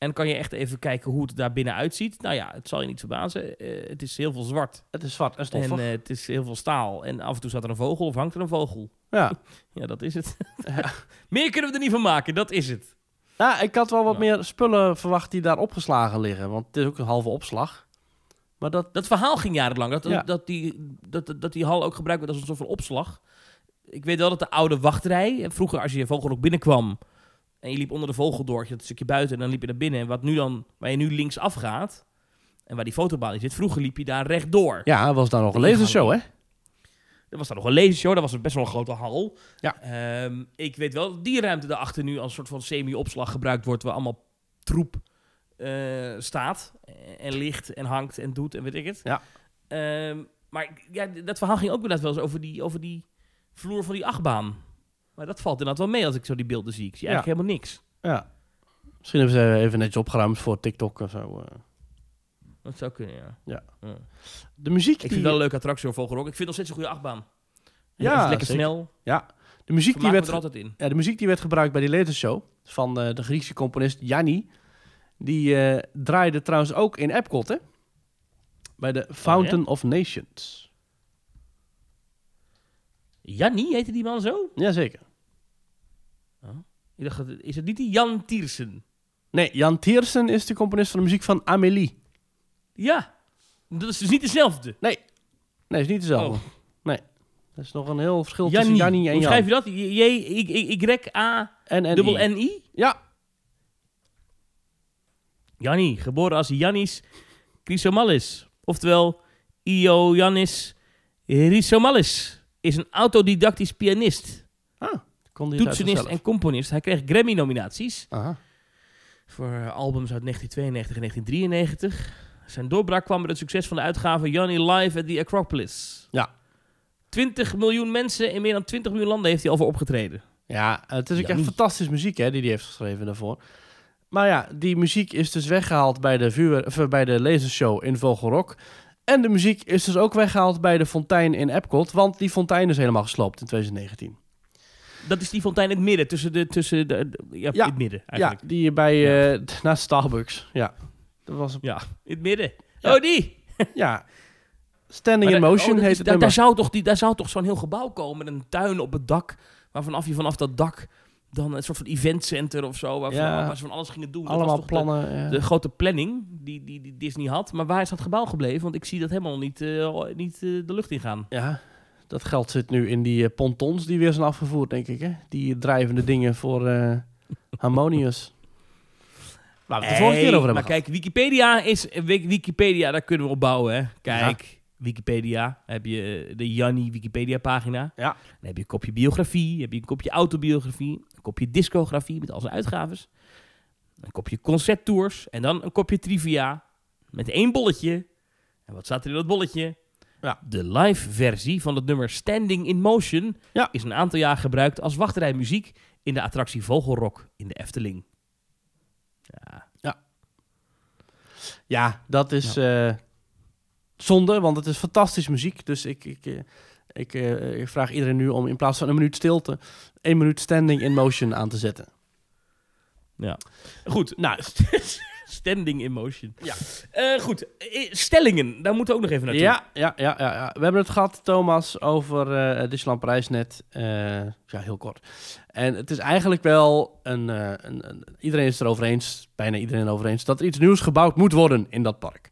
En kan je echt even kijken hoe het daar binnen uitziet. Nou ja, het zal je niet verbazen. Eh, het is heel veel zwart. Het is zwart en stoffig. En eh, het is heel veel staal. En af en toe staat er een vogel of hangt er een vogel. ja. (laughs) Ja, dat is het. (laughs) meer kunnen we er niet van maken, dat is het. Ja, ik had wel wat meer spullen verwacht die daar opgeslagen liggen. Want het is ook een halve opslag. Maar dat... Dat verhaal ging jarenlang. Dat, Ja. dat, die, dat, dat die hal ook gebruikt werd als een soort van opslag. Ik weet wel dat de oude wachtrij... en Vroeger als je Vogelrok binnenkwam... en je liep onder de vogel door... je had een stukje buiten en dan liep je naar binnen. En wat nu dan, waar je nu links afgaat... en waar die fotobalie zit... vroeger liep je daar rechtdoor. Ja, was daar nog een lasershow, hè? Er was daar nog een lasershow. Dat was best wel een grote hal. Ja. Ehm, ik weet wel dat die ruimte daarachter nu... als een soort van semi-opslag gebruikt wordt... waar allemaal troep eh, staat. En ligt en hangt en doet en weet ik het. Ja. Ehm, maar ja, dat verhaal ging ook inderdaad wel eens over die, over die vloer van die achtbaan. Maar dat valt inderdaad wel mee als ik zo die beelden zie. Ik zie eigenlijk helemaal niks. Ja. Misschien hebben ze even netjes opgeruimd voor TikTok of zo. eh. Dat zou kunnen, ja. Ja. Ja. De muziek Ik vind die... het wel een leuke attractie hoor, Vogelrok. Ik vind het nog steeds een goede achtbaan. Ja, Ja, lekker zeker. snel. De muziek, die Vermaak me werd, er altijd in. ja, de muziek die werd gebruikt bij die lasershow van eh, de Griekse componist Yanni, die eh, draaide trouwens ook in Epcot, hè? Bij de Fountain of Nations. Jannie, heette die man zo? Jazeker. Ik dacht, is het niet die Jan Tiersen? Nee, Jan Tiersen is de componist van de muziek van Amélie. Ja. Dat is dus niet dezelfde. Nee, is niet dezelfde. Oh. Nee. Dat is nog een heel verschil tussen Jannie. En Hoe Jan. schrijf je dat? J-Y-A... En, en Dubbel I. N-I? Ja, Jannie, geboren als Jannis Chrysomalis. Oftewel, Ioannis Chrysomalis. Is een autodidactisch pianist, kon toetsenist en componist. Hij kreeg Grammy-nominaties Aha. voor eh, albums uit 1992 en 1993. Zijn doorbraak kwam met het succes van de uitgave Jannie Live at the Acropolis. Ja. 20 miljoen mensen in meer dan 20 miljoen landen heeft hij al voor opgetreden. Ja, het is ook echt fantastische muziek hè, die hij heeft geschreven daarvoor. Maar ja, die muziek is dus weggehaald bij de, of, eh, bij de lasershow in Vogelrok. En de muziek is dus ook weggehaald bij de fontein in Epcot, want die fontein is helemaal gesloopt in 2019. Dat is die fontein in het midden, tussen de... Tussen de, de- ja, Ja. in het midden Ja, eigenlijk. die bij, eh naast Starbucks. Ja, dat was een, Ja, in het midden. Ja. Oh, die! ja. Standing Maar in Motion oh, dat heet is- het daar, nummer. daar, zou toch die, daar zou toch zo'n heel gebouw komen, een tuin op het dak, waarvan je vanaf dat dak dan een soort van eventcenter of zo, waarvan, Ja. waar ze van alles gingen doen. Dat was Allemaal toch de- plannen. De, grote planning die, die, die Disney had. Maar waar is dat gebouw gebleven? Want ik zie dat helemaal niet, eh, niet eh, de lucht ingaan. Ja, dat geld zit nu in die eh, pontons die weer zijn afgevoerd, denk ik. Hè? Die drijvende dingen voor eh (laughs) Harmonious. Waar we het de vorige keer over hebben maar gehad. kijk, Wikipedia is... Wik- Wikipedia, daar kunnen we op bouwen, hè. Kijk, Wikipedia. heb je eh, de Janni Wikipedia pagina. Ja. Dan heb je een kopje biografie, heb je een kopje autobiografie, een kopje discografie met al zijn uitgaves, een kopje concerttours en dan een kopje trivia met één bolletje. En wat staat er in dat bolletje? Ja. De live versie van het nummer Standing in Motion Ja. is een aantal jaar gebruikt als wachtrijmuziek in de attractie Vogelrok in de Efteling. Ja, Ja, dat is eh, zonde, want het is fantastische muziek. Dus ik, ik, eh, ik, eh, ik vraag iedereen nu om in plaats van een minuut stilte... één minuut standing in motion aan te zetten. ja. Goed, Nou, (laughs) Standing in Motion. Ja. Eh, goed, Eh, stellingen, daar moeten we ook nog even naartoe. ja, ja, ja, ja, ja. We hebben het gehad, Thomas, over eh Disneyland Parijs net. Eh, ja, heel kort. En het is eigenlijk wel een, eh, een, een... Iedereen is het erover eens, bijna iedereen erover eens... dat er iets nieuws gebouwd moet worden in dat park.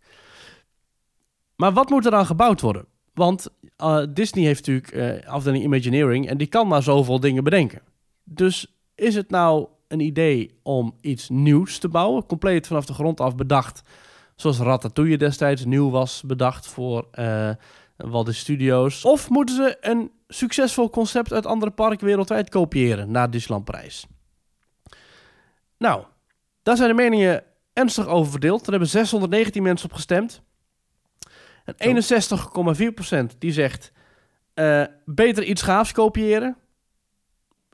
Maar wat moet er dan gebouwd worden? Want eh, Disney heeft natuurlijk eh, afdeling Imagineering... en die kan maar zoveel dingen bedenken. Dus is het nou een idee om iets nieuws te bouwen... compleet vanaf de grond af bedacht... Zoals Ratatouille destijds nieuw was bedacht voor eh Walt Disney Studios. Of moeten ze een succesvol concept uit andere parken wereldwijd kopiëren na Disneyland Parijs? Nou, daar zijn de meningen ernstig over verdeeld. Er hebben 619 mensen op gestemd. En 61,4% die zegt eh, beter iets gaafs kopiëren.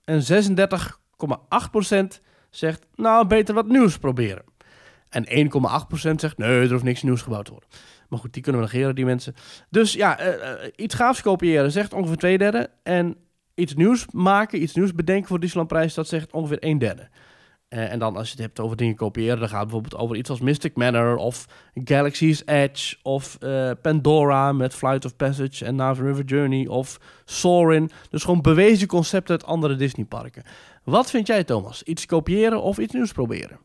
En 36,8% zegt nou beter wat nieuws proberen. En 1,8% zegt nee, er hoeft niks nieuws gebouwd te worden. Maar goed, die kunnen we negeren, die mensen. Dus ja, eh, eh, iets gaafs kopiëren zegt ongeveer twee derde. En iets nieuws maken, iets nieuws bedenken voor Disneyland Prijs, dat zegt ongeveer een derde. Eh, en dan als je het hebt over dingen kopiëren, dan gaat het bijvoorbeeld over iets als Mystic Manor of Galaxy's Edge of Pandora met Flight of Passage en Navi River Journey of Soarin'. Dus gewoon bewezen concepten uit andere Disneyparken. Wat vind jij, Thomas? Iets kopiëren of iets nieuws proberen?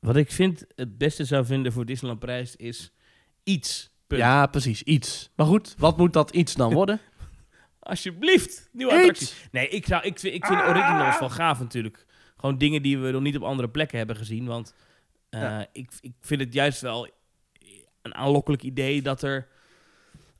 Wat ik vind het beste zou vinden voor Disneyland Parijs is iets. Punt. Ja, precies, iets. Maar goed, wat moet dat iets dan worden? (laughs) Alsjeblieft, nieuwe Iets. attracties. Nee, ik, zou, ik, vind- ik vind Ah. originals wel gaaf natuurlijk. Gewoon dingen die we nog niet op andere plekken hebben gezien. Want eh, Ja. ik, ik vind het juist wel een aanlokkelijk idee dat er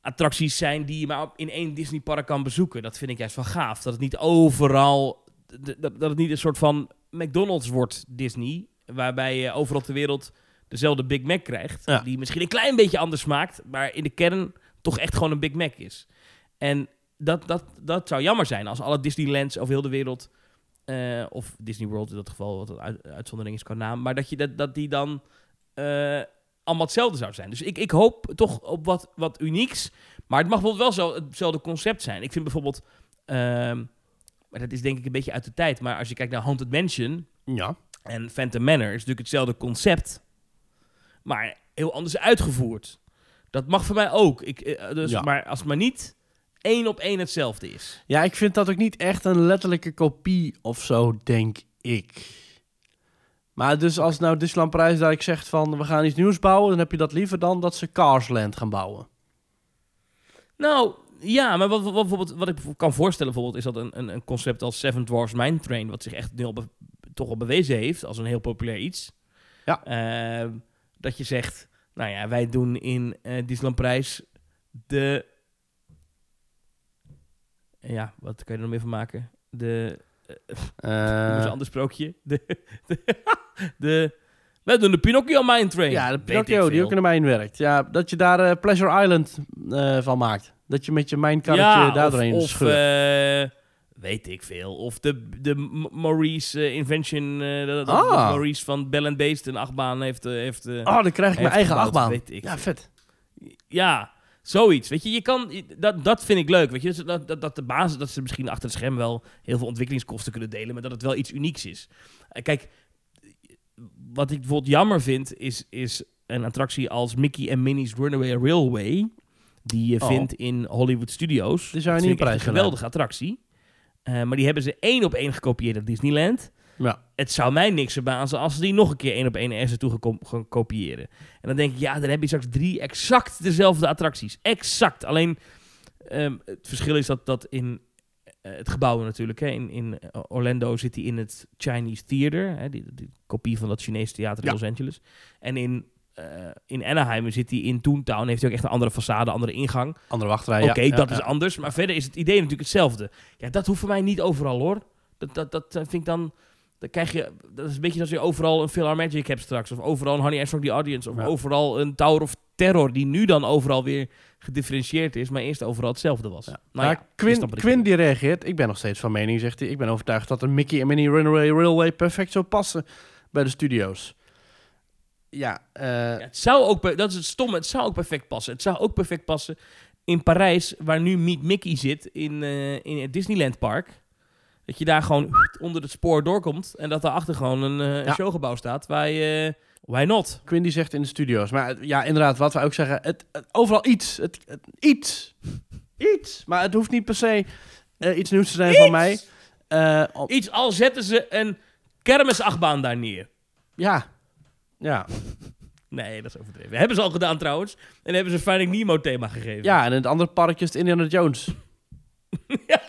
attracties zijn die je maar in één Disneypark kan bezoeken. Dat vind ik juist wel gaaf. Dat het niet overal, dat, dat het niet een soort van McDonald's wordt Disney. waarbij je overal ter wereld dezelfde Big Mac krijgt. Ja. Die misschien een klein beetje anders smaakt, maar in de kern toch echt gewoon een Big Mac is. En dat, dat, dat zou jammer zijn als alle Disneylands over heel de wereld, eh, of Disney World in dat geval, wat een uit- uitzondering is qua naam, maar dat, je dat, dat die dan eh, allemaal hetzelfde zou zijn. Dus ik, ik hoop toch op wat, wat unieks, maar het mag bijvoorbeeld wel zo hetzelfde concept zijn. Ik vind bijvoorbeeld, ehm, maar dat is denk ik een beetje uit de tijd, maar als je kijkt naar Haunted Mansion Ja. en Phantom Manor, is natuurlijk hetzelfde concept, maar heel anders uitgevoerd. Dat mag voor mij ook. Ik, eh, dus, Ja. Maar als het maar niet één op één hetzelfde is. Ja, ik vind dat ook niet echt een letterlijke kopie of zo, denk ik. Maar dus als nou Disneyland Parijs daar ik zegt van we gaan iets nieuws bouwen, dan heb je dat liever dan dat ze Carsland gaan bouwen. Nou, ja, maar wat, wat, bijvoorbeeld, wat ik kan voorstellen bijvoorbeeld, is dat een, een, concept als Seven Dwarfs Mine Train, wat zich echt toch al bewezen heeft als een heel populair iets. Ja. Eh, dat je zegt, nou ja, wij doen in eh Disneyland Prijs de... Ja, wat kan je er nog meer van maken? De... Eh (laughs) een ander sprookje. De, de, (laughs) de, wij doen de Pinocchio Mine Train. ja, de Pinocchio die ook in de mijn werkt. Ja, dat je daar Pleasure Island van maakt. Dat je met je mijnkarretje ja, daar of, doorheen scheurt. eh, weet ik veel. Of de, de Maurice eh, Invention, eh, dat, dat Ah. Maurice van Bell Beast een achtbaan heeft... heeft oh, dan krijg ik mijn eigen gebouwd, achtbaan. weet ik Ja, vet. Ja, zoiets. Weet je, je kan, dat, dat vind ik leuk. Weet je, dat, dat, dat de basis, dat ze misschien achter het scherm wel heel veel ontwikkelingskosten kunnen delen, maar dat het wel iets unieks is. Kijk, wat ik bijvoorbeeld jammer vind, is, is een attractie als Mickey en Minnie's Runaway Railway, die je Oh. vindt in Hollywood Studios. Niet echt prijs een geweldige attractie. Eh, maar die hebben ze één op één gekopieerd op Disneyland. Ja. Het zou mij niks verbazen als ze die nog een keer één op één ergens naartoe geko- gaan kopiëren. En dan denk ik, ja, dan heb je straks drie exact dezelfde attracties. Exact. Alleen ehm, het verschil is dat, dat in eh, het gebouw natuurlijk, hè, in, in Orlando zit hij in het Chinese Theater, hè, die, die kopie van dat Chinese theater in Ja. Los Angeles. En in, in Anaheim zit hij in Toontown, heeft hij ook echt een andere façade, andere ingang. Andere wachtrij. Oké. Ja, dat ja. is anders. Maar verder is het idee natuurlijk hetzelfde. Ja, dat hoeft voor mij niet overal hoor. Dat, dat, dat eh, vind ik dan. Dan krijg je. Dat is een beetje als je overal een Philhar Magic hebt straks. Of overal een Honey I Shrunk the Audience. Of overal een Tower of Terror. Die nu dan overal weer gedifferentieerd is. Maar eerst overal hetzelfde was. Ja. Nou Maar ja, Quinn, Quinn die reageert, ik ben nog steeds van mening, zegt hij. Ik ben overtuigd dat een Mickey en Minnie Runaway Railway perfect zou passen bij de studio's. Ja, eh, Ja, het zou ook, dat is het stomme, het zou ook perfect passen. Het zou ook perfect passen in Parijs, waar nu Meet Mickey zit, in, eh, in het Disneyland Park. Dat je daar gewoon onder het spoor doorkomt en dat daarachter gewoon een, eh, Ja. showgebouw staat waar je... Why not? Quinn die zegt in de studio's. Maar ja, inderdaad, wat we ook zeggen, het, het- overal iets. Het, het- iets. Iets. Maar het hoeft niet per se iets nieuws te zijn van mij. Iets, al zetten ze een kermisachtbaan daar neer. ja. Ja. (laughs) Nee, dat is overdreven. Hebben ze al gedaan trouwens. En hebben ze Finding Nemo thema gegeven. ja, en in het andere parkje is het Indiana Jones. (laughs) ja.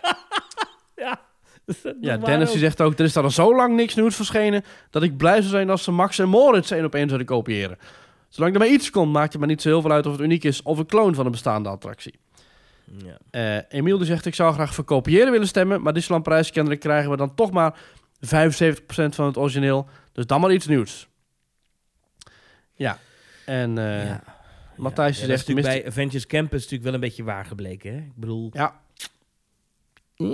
Ja, Dennis die zegt ook, er is dan al zo lang niks nieuws verschenen... dat ik blij zou zijn als ze Max en Moritz één op één zouden kopiëren. Zolang er maar iets komt, maakt het maar niet zo heel veel uit of het uniek is... of een kloon van een bestaande attractie. Ja. Eh Emiel die zegt, ik zou graag voor kopiëren willen stemmen... maar Disneyland Prijs kennelijk krijgen we dan toch maar 75% van het origineel. Dus dan maar iets nieuws. Ja, en eh, ja. Matthijs ja, zegt... Mr. bij Avengers Campus natuurlijk wel een beetje waar gebleken. Hè? Ik bedoel, Ja, eh,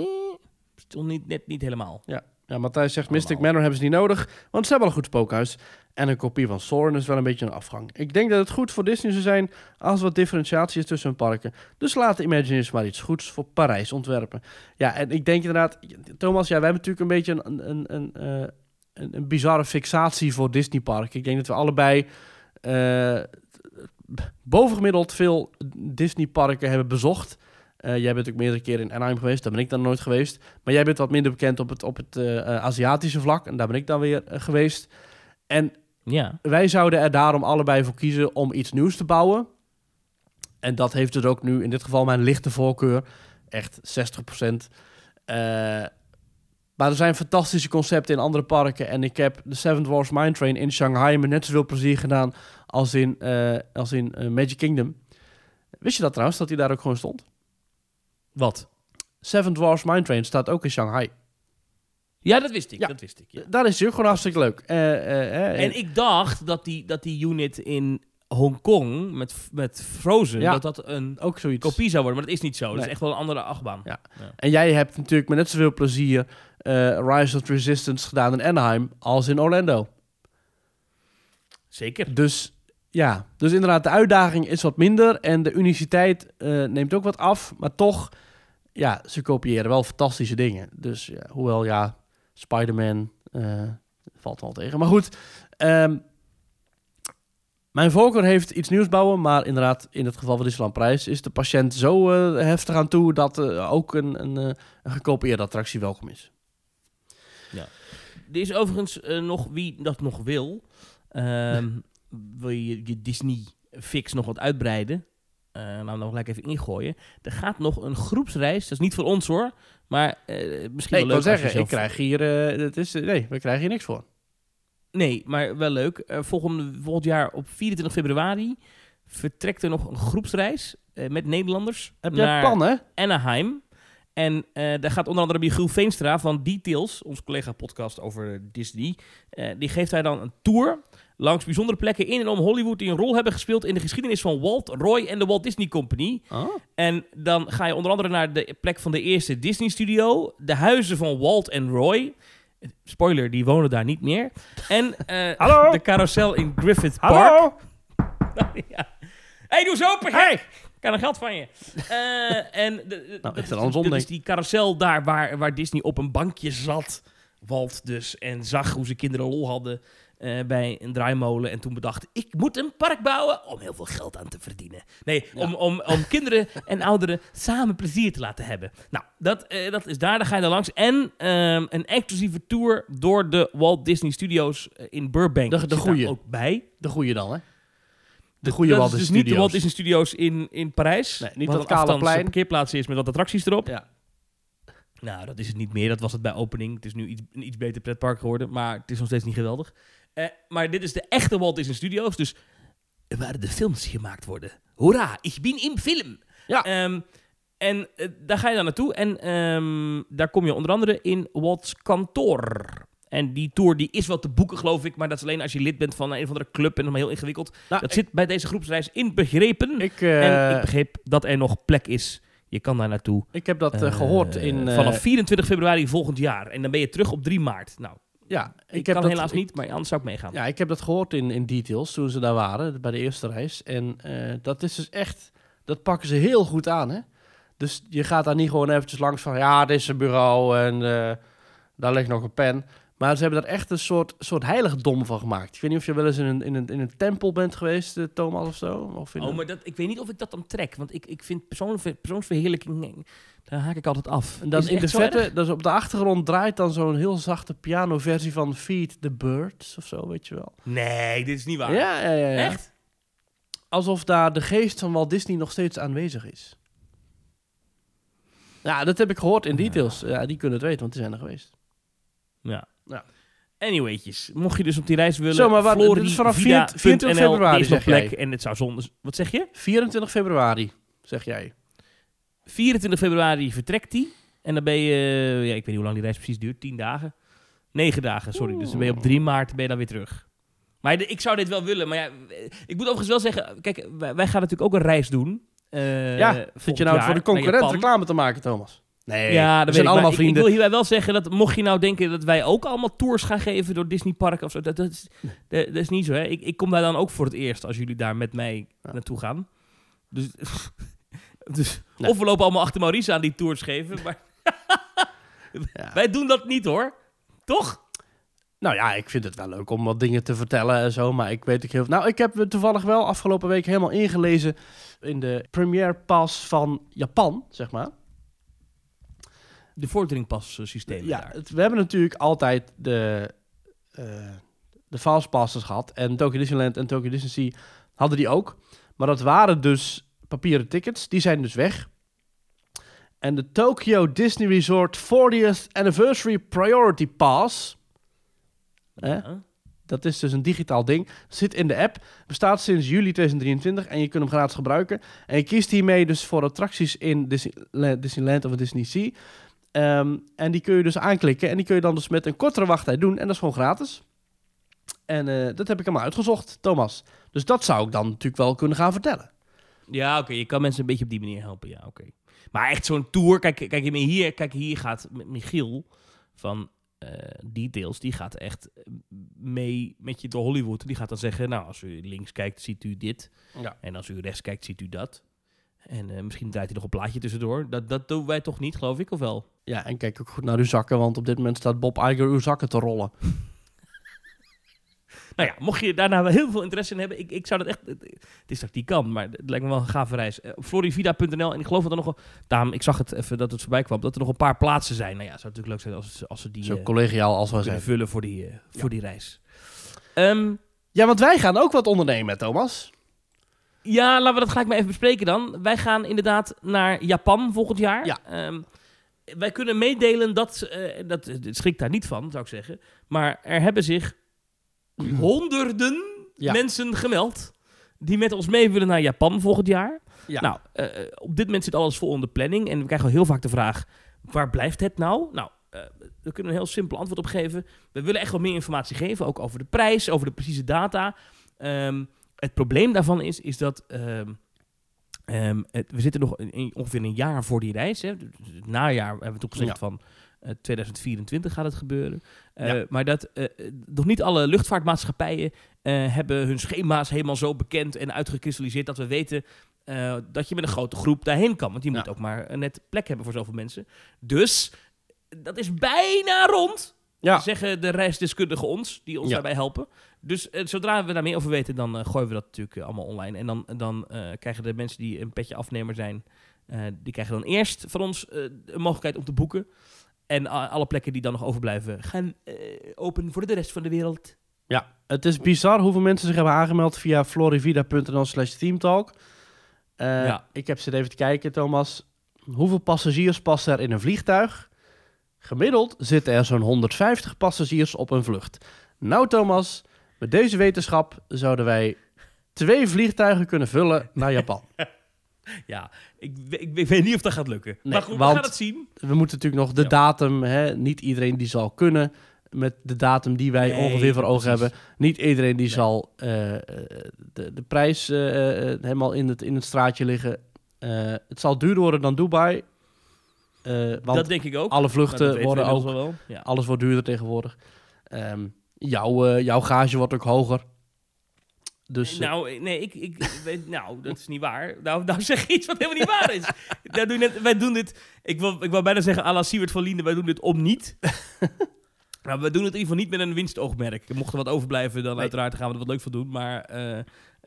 stil niet, net niet helemaal. Ja, Matthijs zegt, Mystic. Manor hebben ze niet nodig, want ze hebben al een goed spookhuis. En een kopie van Soren is wel een beetje een afgang. Ik denk dat het goed voor Disney zou zijn als wat differentiatie is tussen hun parken. Dus laten Imagineers maar iets goeds voor Parijs ontwerpen. Ja, en ik denk inderdaad, Thomas, ja, wij hebben natuurlijk een beetje een, een, een, eh, een, een bizarre fixatie voor Disney parken. Ik denk dat we allebei eh, bovengemiddeld veel Disney parken hebben bezocht. Eh, jij bent ook meerdere keren in Anaheim geweest, daar ben ik dan nooit geweest. Maar jij bent wat minder bekend op het, op het eh, eh, Aziatische vlak. En daar ben ik dan weer eh, geweest. En Ja. wij zouden er daarom allebei voor kiezen om iets nieuws te bouwen. En dat heeft dus ook nu in dit geval mijn lichte voorkeur. Echt 60%. Maar er zijn fantastische concepten in andere parken. En ik heb de Seven Dwarfs Mine Train in Shanghai met net zoveel plezier gedaan als in, eh, als in eh, Magic Kingdom. Wist je dat trouwens, dat hij daar ook gewoon stond? Wat? Seven Dwarfs Mine Train staat ook in Shanghai. Ja, dat wist ik. Ja. Dat wist ik ja. Daar is hij ook gewoon hartstikke leuk. Eh, En ik dacht dat die, dat die unit in Hongkong met, met Frozen, Ja. dat dat een ook zoiets. kopie zou worden. Maar dat is niet zo. Dat is echt wel een andere achtbaan. Ja. En jij hebt natuurlijk met net zoveel plezier eh, Rise of Resistance gedaan in Anaheim als in Orlando. Zeker. Dus ja, dus inderdaad, de uitdaging is wat minder en de uniciteit eh, neemt ook wat af. Maar toch, ja, ze kopiëren wel fantastische dingen. Dus ja, hoewel, ja, Spider-Man eh, valt wel tegen. Maar goed, ehm, mijn voorkeur heeft iets nieuws bouwen, maar inderdaad, in het geval van Disneyland Prijs is de patiënt zo eh, heftig aan toe dat eh, ook een, een, eh, een gekopieerde attractie welkom is. Er is overigens nog wie dat nog wil. Ehm, (laughs) wil je je Disney fix nog wat uitbreiden? Laten we nog gelijk even ingooien. Er gaat nog een groepsreis. Dat is niet voor ons hoor. Maar misschien Nee, ik wel wil leuk als je zeggen, ik krijg hier, het is, nee, we krijgen hier niks voor. Nee, maar wel leuk. Eh, volgende, volgend jaar op 24 februari vertrekt er nog een groepsreis eh, met Nederlanders Heb naar plannen? Anaheim. En eh, daar gaat onder andere Michiel Veenstra van Details, ons collega podcast over Disney, die geeft hij dan een tour langs bijzondere plekken in en om Hollywood die een rol hebben gespeeld in de geschiedenis van Walt, Roy en de Walt Disney Company. Oh. En dan ga je onder andere naar de plek van de eerste Disney Studio, de huizen van Walt en Roy. Spoiler, die wonen daar niet meer. En eh, (laughs) Hallo? de carousel in Griffith Park. Hallo? (laughs) ja. hey, doe eens open! Hey! Ik kan er geld van je. Eh, en de, de- Nou, echt een andersom, denk is die carousel daar waar, waar Disney op een bankje zat. Walt dus. En zag hoe ze kinderen lol hadden eh, bij een draaimolen. En toen bedacht, ik moet een park bouwen om heel veel geld aan te verdienen. Nee, om, om, om (laughs) kinderen en ouderen samen plezier te laten hebben. Nou, dat, eh, dat is daar. Daar ga je dan langs. En ehm, een exclusieve tour door de Walt Disney Studios eh, in Burbank. De- de goeie. ook bij. De goede dan, hè? De goede Walt dus Disney niet de Walt. Disney Studios in, in Parijs. Nee, niet wat dat kale plein. een parkeerplaats is met wat attracties erop. Ja. Nou, dat is het niet meer. Dat was het bij opening. Het is nu iets, een iets beter pretpark geworden, maar het is nog steeds niet geweldig. Eh, maar dit is de echte Walt Disney Studios, dus waar de films gemaakt worden. Hoera, ik ben in film. Ja. Ehm, en eh, daar ga je dan naartoe en ehm, daar kom je onder andere in Walt's kantoor. En die tour die is wel te boeken, geloof ik, maar dat is alleen als je lid bent van een of andere club en dan heel ingewikkeld. Nou, dat ik, zit bij deze groepsreis inbegrepen. ik, eh, en ik begreep dat er nog plek is. Je kan daar naartoe. ik heb dat eh, Eh, gehoord in... eh, vanaf 24 februari volgend jaar. En dan ben je terug op 3 maart. Nou, ja, ik, ik heb kan dat, helaas ik- niet, maar anders zou ik meegaan. Ja, ik heb dat gehoord in, in details toen ze daar waren, bij de eerste reis. En eh, dat is dus echt... Dat pakken ze heel goed aan, hè? Dus je gaat daar niet gewoon eventjes langs van... Ja, dit is een bureau en eh, daar ligt nog een pen. Maar ze hebben er echt een soort, soort heiligdom van gemaakt. Ik weet niet of je wel eens in een, in een, in een tempel bent geweest, eh, Thomas, of zo. Of in Oh, een- maar dat, ik weet niet of ik dat dan trek. Want ik, ik vind persoon, persoonsverheerlijking... Daar haak ik altijd af. En dan Is in de vette, erg? dus op de achtergrond draait dan zo'n heel zachte pianoversie van Feed the Birds of zo, weet je wel. Nee, dit is niet waar. Ja, ja, ja, ja. Echt? Alsof daar de geest van Walt Disney nog steeds aanwezig is. Ja, dat heb ik gehoord in details. Ja, die kunnen het weten, want die zijn er geweest. Ja. Anywaytjes, mocht je dus op die reis willen... Zo, maar wat- Flori dit is vanaf Vida 24 .nl, februari, is nog jij. plek en het zou zonde... Wat zeg je? 24 februari, zeg jij. 24 februari vertrekt hij. En dan ben je... Ja, ik weet niet hoe lang die reis precies duurt. 10 dagen? 9 dagen, sorry. Dus dan ben je op 3 maart ben je dan weer terug. Maar ik zou dit wel willen. Maar ja, ik moet overigens wel zeggen... Kijk, wij, wij gaan natuurlijk ook een reis doen. eh, ja, zit volgend je nou jaar voor de concurrent reclame te maken, Thomas? Nee, Ja, we dat zijn ik, allemaal maar vrienden. Ik, wil hierbij wel zeggen dat mocht je nou denken dat wij ook allemaal tours gaan geven door Disney Park of zo, dat, dat, is, dat, dat is niet zo. Hè? Ik, ik kom daar dan ook voor het eerst als jullie daar met mij Ja. naartoe gaan. Dus, (laughs) dus Nee. of we lopen allemaal achter Maurice aan die tours geven, maar (laughs) Ja. wij doen dat niet hoor. Toch? Nou ja, ik vind het wel leuk om wat dingen te vertellen en zo, maar ik weet ook heel Nou, ik heb toevallig wel afgelopen week helemaal ingelezen in de Premier Pass van Japan, zeg maar. De vorderingpas systeem Ja, daar. het- we hebben natuurlijk altijd de, eh de Fastpasses gehad. En Tokyo Disneyland en Tokyo Disney Sea hadden die ook. Maar dat waren dus papieren tickets. Die zijn dus weg. En de Tokyo Disney Resort 40th Anniversary Priority Pass... Dat is dus een digitaal ding. Zit in de app. Bestaat sinds juli 2023 en je kunt hem gratis gebruiken. En je kiest hiermee dus voor attracties in Disneyland, Disneyland of Disney Sea. Ehm, en die kun je dus aanklikken. En die kun je dan dus met een kortere wachttijd doen. En dat is gewoon gratis. En eh, dat heb ik allemaal uitgezocht, Thomas. Dus dat zou ik dan natuurlijk wel kunnen gaan vertellen. Ja, oké. Je kan mensen een beetje op die manier helpen. Ja, oké. Maar echt zo'n tour. Kijk, kijk, hier, kijk, hier gaat Michiel van eh, Details. Die gaat echt mee met je door Hollywood. Die gaat dan zeggen: Nou, als u links kijkt, ziet u dit. Ja. En als u rechts kijkt, ziet u dat. En eh, misschien draait hij nog een plaatje tussendoor. Dat, dat doen wij toch niet, geloof ik, of wel? Ja, en kijk ook goed naar uw zakken, want op dit moment staat Bob Iger uw zakken te rollen. (laughs) Nou ja, mocht je daarna wel heel veel interesse in hebben, ik, ik zou dat echt. Het is dat die kan, maar het lijkt me wel een gave reis. Uh, Florivida.nl en ik geloof dat er nog. Een, daarom, ik zag het even dat het voorbij kwam, dat er nog een paar plaatsen zijn. Nou ja, zou natuurlijk leuk zijn als, als ze die. Zo uh, collegiaal als we zijn. vullen voor die, voor die reis. Um, ja, want wij gaan ook wat ondernemen, Thomas. Ja, laten we dat gelijk maar even bespreken dan. Wij gaan inderdaad naar Japan volgend jaar. Ja. Um, wij kunnen meedelen dat, dat, het schrikt daar niet van, zou ik zeggen. Maar er hebben zich (clears throat) honderden ja. mensen gemeld die met ons mee willen naar Japan volgend jaar. Ja. Nou, uh, op dit moment zit alles vol in de planning en we krijgen al heel vaak de vraag: waar blijft het nou? Nou, uh, we kunnen een heel simpel antwoord op geven. We willen echt wat meer informatie geven, ook over de prijs, over de precieze data. Um, het probleem daarvan is, is dat um, um, het, we zitten nog in, ongeveer een jaar voor die reis. Hè. Het najaar hebben we toegezegd ja. van uh, 2024 gaat het gebeuren. Uh, ja. Maar dat uh, nog niet alle luchtvaartmaatschappijen hebben hun schema's helemaal zo bekend en uitgekristalliseerd dat we weten dat je met een grote groep daarheen kan. Want je moet Ja. ook maar net plek hebben voor zoveel mensen. Dus dat is bijna rond. Ja. Zeggen de reisdeskundigen ons, die ons Ja. daarbij helpen. Dus eh, zodra we daar meer over weten, dan eh, gooien we dat natuurlijk eh, allemaal online. En dan, dan krijgen de mensen die een petje afnemer zijn, die krijgen dan eerst van ons een mogelijkheid om te boeken. En alle plekken die dan nog overblijven, gaan open voor de rest van de wereld. Ja, het is bizar hoeveel mensen zich hebben aangemeld via florivida.nl slash teamtalk. Ja. Ik heb zitten even te kijken, Thomas. Hoeveel passagiers passen er in een vliegtuig? Gemiddeld zitten er zo'n 150 passagiers op een vlucht. Nou, Thomas, met deze wetenschap zouden wij twee vliegtuigen kunnen vullen naar Japan. (laughs) Ja, ik, ik, ik weet niet of dat gaat lukken. Nee, maar goed, we gaan het zien. We moeten natuurlijk nog de Ja. datum, hè? niet iedereen die zal kunnen met de datum die wij Nee, ongeveer voor ogen hebben. Niet iedereen die Nee. zal eh, eh, de, de prijs eh, helemaal in het, in het straatje liggen. Het zal duurder worden dan Dubai. want dat denk ik ook. alle dat vluchten worden ook, wel. Ja. alles wordt duurder tegenwoordig. Ehm, jouw, eh, jouw gage wordt ook hoger. Dus eh, nou, eh, nee, ik, ik (laughs) weet, nou, dat is niet waar. Nou, nou zeg je iets wat helemaal niet waar is. Nou, doe je net, wij doen dit, ik wil, ik wil bijna zeggen à la Siewert van Linden, wij doen dit om niet. (laughs) nou, we doen het in ieder geval niet met een winstoogmerk. Mocht er wat overblijven, dan Nee. uiteraard gaan we er wat leuk van doen. Maar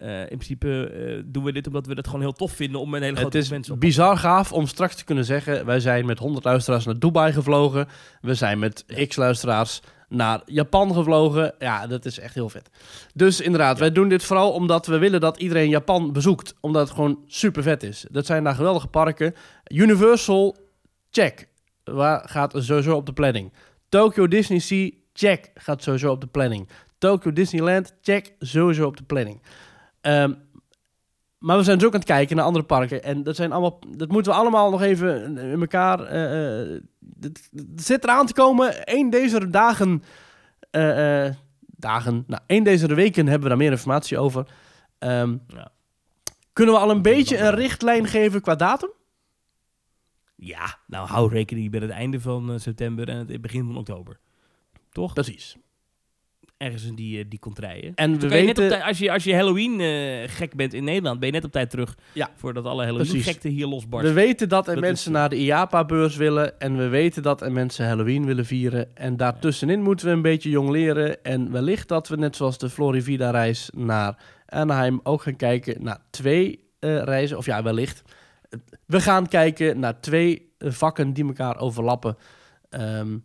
in principe doen we dit omdat we het gewoon heel tof vinden om met een hele het grote is mensen op bizar gaaf om straks te kunnen zeggen... wij zijn met 100 luisteraars naar Dubai gevlogen. We zijn met x luisteraars naar Japan gevlogen. Ja, dat is echt heel vet. Dus inderdaad, wij doen dit vooral omdat we willen dat iedereen Japan bezoekt. Omdat het gewoon super vet is. Dat zijn daar geweldige parken. Universal, check. Waar gaat sowieso op de planning? Tokyo Disney Sea, check. Gaat sowieso op de planning. Tokyo Disneyland, check. Sowieso op de planning. Ehm, maar we zijn dus ook aan het kijken naar andere parken. En dat, zijn allemaal, dat moeten we allemaal nog even in elkaar... het, het zit eraan te komen. Eén deze dagen... eh, dagen... Nou, één deze weken hebben we daar meer informatie over. Ehm, Ja. Kunnen we al een beetje een richtlijn geven qua datum? Ja, nou hou rekening met het einde van september en het begin van oktober. Toch? Precies. Ergens in die, eh, die contraien. En we net op weten... tijd, als, je, als je Halloween eh, gek bent in Nederland, ben je net op tijd terug. Ja. Voordat alle Halloween gekte hier We losbarsten. weten dat er Dat mensen eh, naar de IAPA-beurs willen. En we weten dat er mensen Halloween willen vieren. En daartussenin moeten we een beetje jong leren. En wellicht dat we net zoals de Florivida-reis naar Anaheim ook gaan kijken naar twee reizen. Of ja, wellicht. We gaan kijken naar twee vakken die elkaar overlappen. Ehm,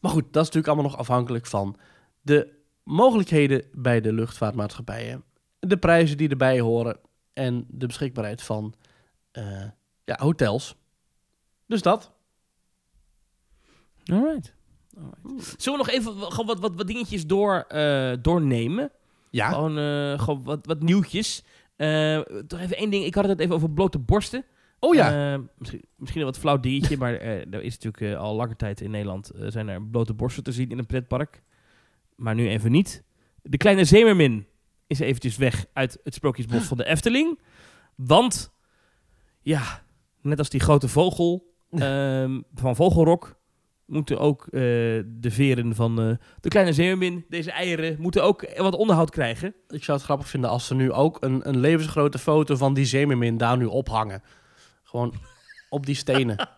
maar goed, dat is natuurlijk allemaal nog afhankelijk van de mogelijkheden bij de luchtvaartmaatschappijen. De prijzen die erbij horen. En de beschikbaarheid van eh, ja, hotels. Dus dat. Alright. Alright. Zullen we nog even gewoon wat, wat, wat dingetjes door, eh, doornemen? Ja. Gewoon, eh, gewoon wat, wat nieuwtjes. Toch even één ding. Ik had het even over blote borsten. Oh ja. Misschien, misschien een wat flauw diertje, (laughs) maar eh, er is natuurlijk al lange tijd in Nederland zijn er blote borsten te zien in een pretpark. Maar nu even niet. De kleine zeemermin is eventjes weg uit het sprookjesbos van de Efteling. Want, ja, net als die grote vogel ehm, van Vogelrok... moeten ook eh, de veren van eh, de kleine zeemermin, deze eieren... moeten ook wat onderhoud krijgen. Ik zou het grappig vinden als ze nu ook een, een levensgrote foto van die zeemermin daar nu ophangen. Gewoon op die stenen. (laughs)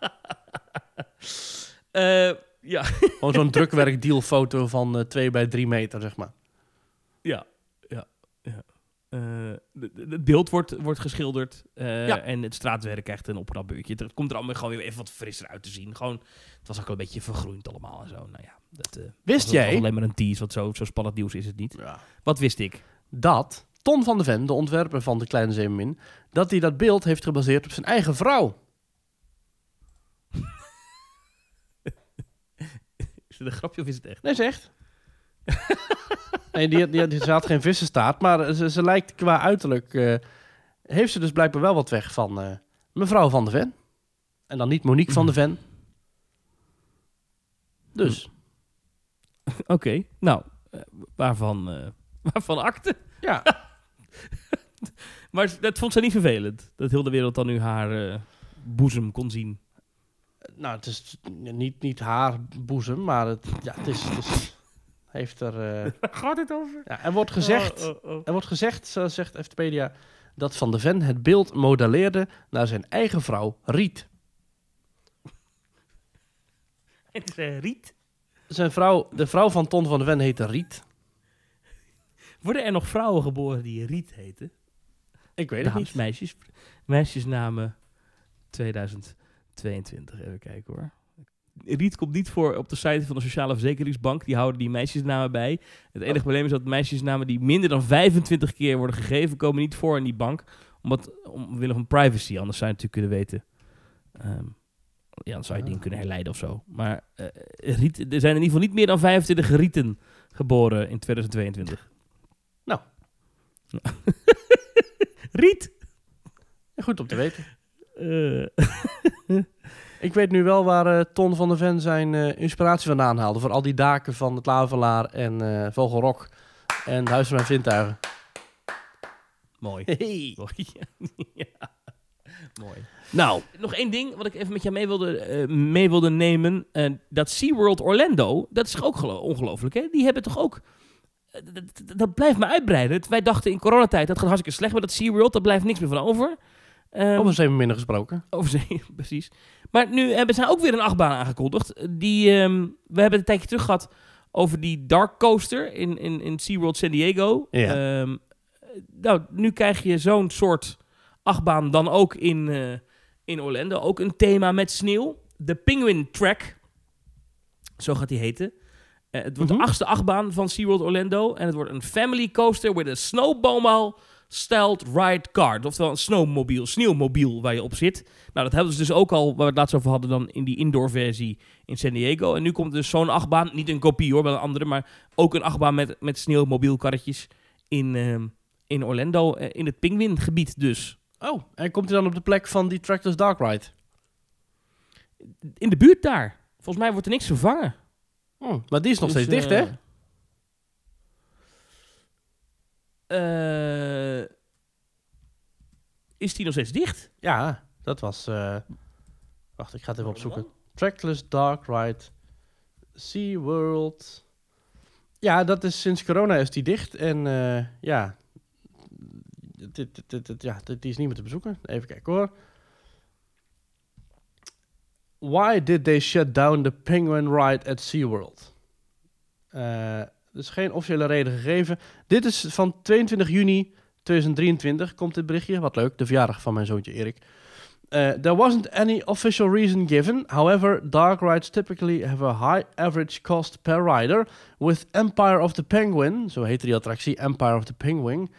Eh, ja, (laughs) Gewoon zo'n drukwerkdealfoto van eh 2 bij 3 meter, zeg maar. Ja, ja, ja. Eh, het beeld wordt, wordt geschilderd eh, en het straatwerk krijgt een opknapbeurtje. Het komt er allemaal gewoon weer even wat frisser uit te zien. Gewoon, het was ook al een beetje vergroeid allemaal en zo. Nou ja, dat eh, Wist jij alleen maar een tease, want zo, zo spannend nieuws is het niet. Wat wist ik? dat Ton van de Ven, de ontwerper van de kleine zeemermin, dat hij dat beeld heeft gebaseerd op zijn eigen vrouw? Het een grapje of is het echt? Nee, is echt. (laughs) nee, die, die, die, ze had geen vissenstaart, maar ze, ze lijkt qua uiterlijk... eh, heeft ze dus blijkbaar wel wat weg van eh, mevrouw van de Ven. En dan niet Monique van de Ven. Dus, (laughs) Oké, nou, eh, waarvan, eh, (laughs) waarvan akte? ja. Maar dat vond ze niet vervelend. Dat heel de wereld dan nu haar boezem kon zien. Nou, het is niet, niet haar boezem, maar het, ja, het is... Het is heeft er... eh, (laughs) Gaat het over? ja, er wordt gezegd... Oh, oh, oh. Er wordt gezegd, zo zegt Eftepedia, dat Van de Ven het beeld modelleerde naar zijn eigen vrouw Riet. Het is eh, Riet. Zijn vrouw, de vrouw van Ton van de Ven heette Riet. Worden er nog vrouwen geboren die Riet heten? Ik weet het niet. meisjes. Meisjesnamen 2022. Even kijken hoor. Riet komt niet voor op de site van de Sociale Verzekeringsbank. Die houden die meisjesnamen bij. Het enige probleem is dat meisjesnamen die minder dan 25 keer worden gegeven, komen niet voor in die bank. Omdat, omwille van privacy. Anders zou je natuurlijk kunnen weten. ehm, ja, dan zou je dingen kunnen herleiden of zo. Maar eh, Riet, er zijn in ieder geval niet meer dan 25 Rieten geboren in 2022. (laughs) Nou. (laughs) Riet! Goed om te weten. Eh, (laughs) (laughs) Ik weet nu wel waar eh, Ton van de Ven zijn eh, inspiratie vandaan haalde. Voor al die daken van het Lavelaar en eh Vogelrok en het Huis van mijn Vintuigen. mooi. Hey. Mooi. (laughs) ja. Mooi. Nou, Nog één ding wat ik even met jou mee wilde, mee wilde nemen. Dat SeaWorld Orlando, dat is ook gelo- ongelooflijk, hè? Die hebben toch ook... dat, dat- dat blijft maar uitbreiden. Wij dachten in coronatijd, dat gaat hartstikke slecht met dat SeaWorld. Daar blijft niks meer van over. Ehm, over zeven minder gesproken. over zee, (laughs) precies. Maar nu hebben ze ook weer een achtbaan aangekondigd. Die, ehm, we hebben het een tijdje terug gehad over die Dark Coaster in, in, in SeaWorld San Diego. Ja. Ehm, nou, nu krijg je zo'n soort achtbaan dan ook in, eh, in Orlando. Ook een thema met sneeuw. De Penguin Track. Zo gaat die heten. Eh, het wordt Mhm. de achtste achtbaan van SeaWorld Orlando. En het wordt een family coaster with a snowball styled ride card. Oftewel een snowmobiel, sneeuwmobiel waar je op zit. Nou, dat hebben ze dus ook al, waar we het laatst over hadden, dan in die indoor versie in San Diego. En nu komt dus zo'n achtbaan, niet een kopie hoor, wel een andere, maar ook een achtbaan met, met sneeuwmobielkarretjes in, ehm, in Orlando, eh, in het Penguingebied dus. Oh, en komt hij dan op de plek van die Trackless Dark Ride? In de buurt daar. Volgens mij wordt er niks vervangen. Hm, maar die is nog Dus, steeds dicht, hè? Eh, is die nog steeds dicht? Ja, dat was... eh, Wacht, ik ga het even opzoeken. Trackless Dark Ride. SeaWorld. Ja, dat is sinds corona is die dicht. En eh, ja, dit, dit, dit, ja, dit- die is niet meer te bezoeken. Even kijken hoor. Why did they shut down the Penguin Ride at SeaWorld? Eh, is geen officiële reden gegeven. Dit is van 22 juni 2023, komt dit berichtje. Wat leuk, de verjaardag van mijn zoontje Erik. Uh, there wasn't any official reason given. However, dark rides typically have a high average cost per rider, with Empire of the Penguin, zo heette die attractie, Empire of the Penguin,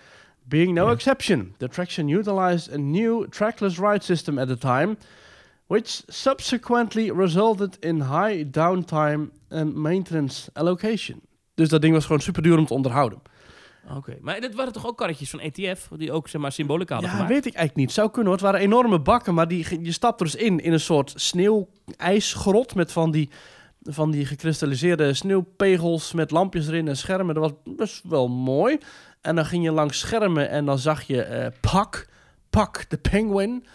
being no exception. The attraction utilized a new trackless ride system at the time, which subsequently resulted in high downtime and maintenance allocation. Dus dat ding was gewoon super duur om te onderhouden. Oké, maar dat waren toch ook karretjes van ETF, die ook zeg maar symbolica hadden Ja, gemaakt? weet ik eigenlijk niet. Zou kunnen hoor. Het waren enorme bakken, maar die, je stapt er dus in, in een soort sneeuw-ijsgrot met van die, van die gekristalliseerde sneeuwpegels met lampjes erin en schermen. Dat was best wel mooi. En dan ging je langs schermen en dan zag je eh Pak, Pak de penguin.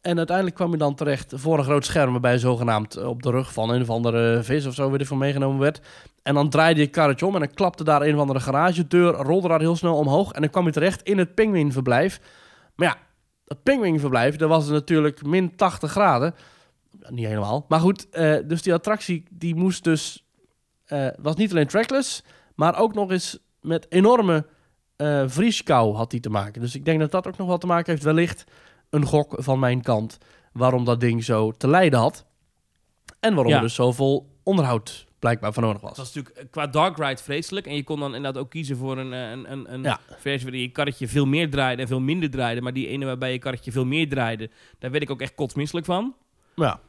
En uiteindelijk kwam je dan terecht voor een groot scherm waarbij zogenaamd op de rug van een of andere vis of zo weer van meegenomen werd. En dan draaide je karretje om en dan klapte daar een of andere garagedeur, rolde daar heel snel omhoog en dan kwam je terecht in het pinguïnverblijf. Maar ja, het pinguïnverblijf, daar was het natuurlijk min 80 graden. Niet helemaal, maar goed. eh, dus die attractie die moest dus, eh, was niet alleen trackless, maar ook nog eens met enorme eh vrieskou had die te maken. Dus ik denk dat dat ook nog wel te maken heeft, wellicht een gok van mijn kant, waarom dat ding zo te lijden had. En waarom Ja. er dus zoveel onderhoud blijkbaar voor nodig was. Het was natuurlijk eh, qua dark ride vreselijk. En je kon dan inderdaad ook kiezen voor een, eh, een, een, een Ja. versie waarin je karretje veel meer draaide en veel minder draaide. Maar die ene waarbij je karretje veel meer draaide, daar werd ik ook echt kotsmisselijk van. Ja.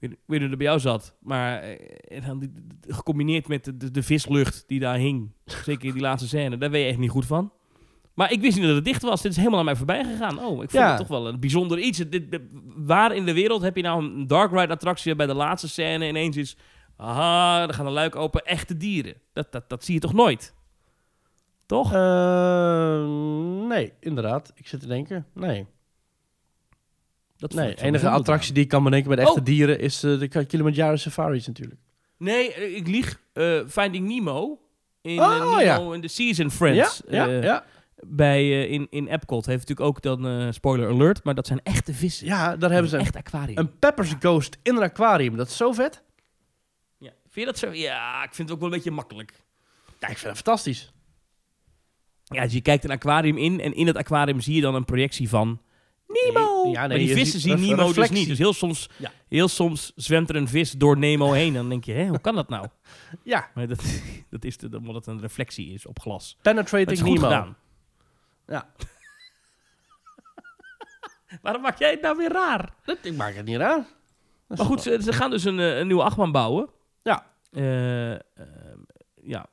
Ik weet, niet hoe het bij jou zat, maar eh, gecombineerd met de, de, de vislucht die daar hing, zeker in die laatste scène, daar ben je echt niet goed van. Maar ik wist niet dat het dicht was. Dit is helemaal aan mij voorbij gegaan. Oh, ik vond Ja. het toch wel een bijzonder iets. Dit, dit- waar in de wereld heb je nou een dark ride attractie bij de laatste scène ineens is... Aha, er gaan een luik open, echte dieren. Dat, dat, dat zie je toch nooit? Toch? Eh, nee, inderdaad. Ik zit te denken. Nee. dat Nee, de enige attractie die ik kan bedenken met echte Oh. dieren is eh, de Kilimanjaro Safaris natuurlijk. Nee, eh, ik lieg. Eh, Finding Nemo. In Oh, Nemo ja. in the Season Friends. ja, ja, ja. Bij, eh, in, in Epcot heeft natuurlijk ook dan, eh, spoiler alert, maar dat zijn echte vissen. ja, daar hebben ze een echt aquarium. een Peppers Ghost in een aquarium. Dat is zo vet. Ja. Vind je dat zo? Ja, ik vind het ook wel een beetje makkelijk. Ja, ik vind het fantastisch. Ja, dus je kijkt een aquarium in en in het aquarium zie je dan een projectie van Nemo. Nee, ja, nee, maar die vissen zien Nemo dus reflectie. niet. Dus heel soms, Ja. heel soms zwemt er een vis door Nemo heen. En dan denk je, hè, hoe kan dat nou? (laughs) Ja, Maar dat, (laughs) dat is de, omdat het een reflectie is op glas. Penetrating is goed Nemo. gedaan. Ja. (laughs) Waarom maak jij het nou weer raar? Dat, ik maak het niet raar. Maar goed, ze, ze gaan dus een, eh, een nieuwe achtbaan bouwen. Ja. Eh, eh, ja.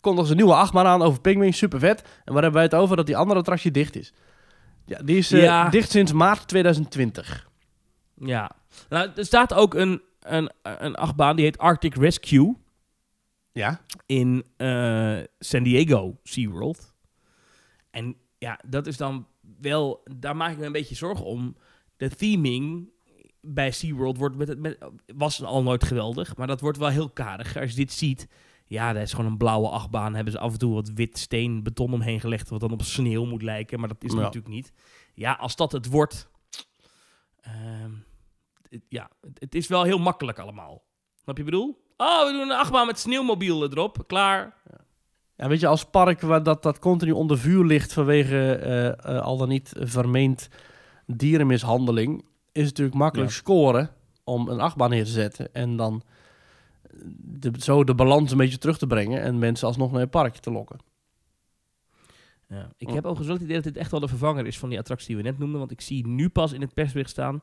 komt nog eens een nieuwe achtbaan aan over Pikmin, super vet. En waar hebben wij het over? Dat die andere attractie dicht is. Ja, die is eh, Ja. dicht sinds maart 2020. Ja. Nou, er staat ook een, een, een achtbaan die heet Arctic Rescue Ja. in eh, San Diego SeaWorld. En ja, dat is dan wel... Daar maak ik me een beetje zorgen om. De theming bij SeaWorld wordt met, het- met, was al nooit geweldig, maar dat wordt wel heel karig. Als je dit ziet, ja, dat is gewoon een blauwe achtbaan. Hebben ze af en toe wat wit steen beton omheen gelegd, wat dan op sneeuw moet lijken, maar dat is Ja. natuurlijk niet. Ja, als dat het wordt... ehm, het- ja, het, het is wel heel makkelijk allemaal. Snap je wat ik bedoel? Oh, we doen een achtbaan met sneeuwmobiel erop. Klaar. Ja, weet je, als park waar dat, dat continu onder vuur ligt vanwege eh, eh, al dan niet vermeend dierenmishandeling, is het natuurlijk makkelijk Ja. scoren om een achtbaan neer te zetten en dan de, zo de balans een beetje terug te brengen en mensen alsnog naar het park te lokken. Ja. Ik Oh. heb overigens wel het idee dat dit echt wel de vervanger is van die attractie die we net noemden. Want ik zie nu pas in het persbericht staan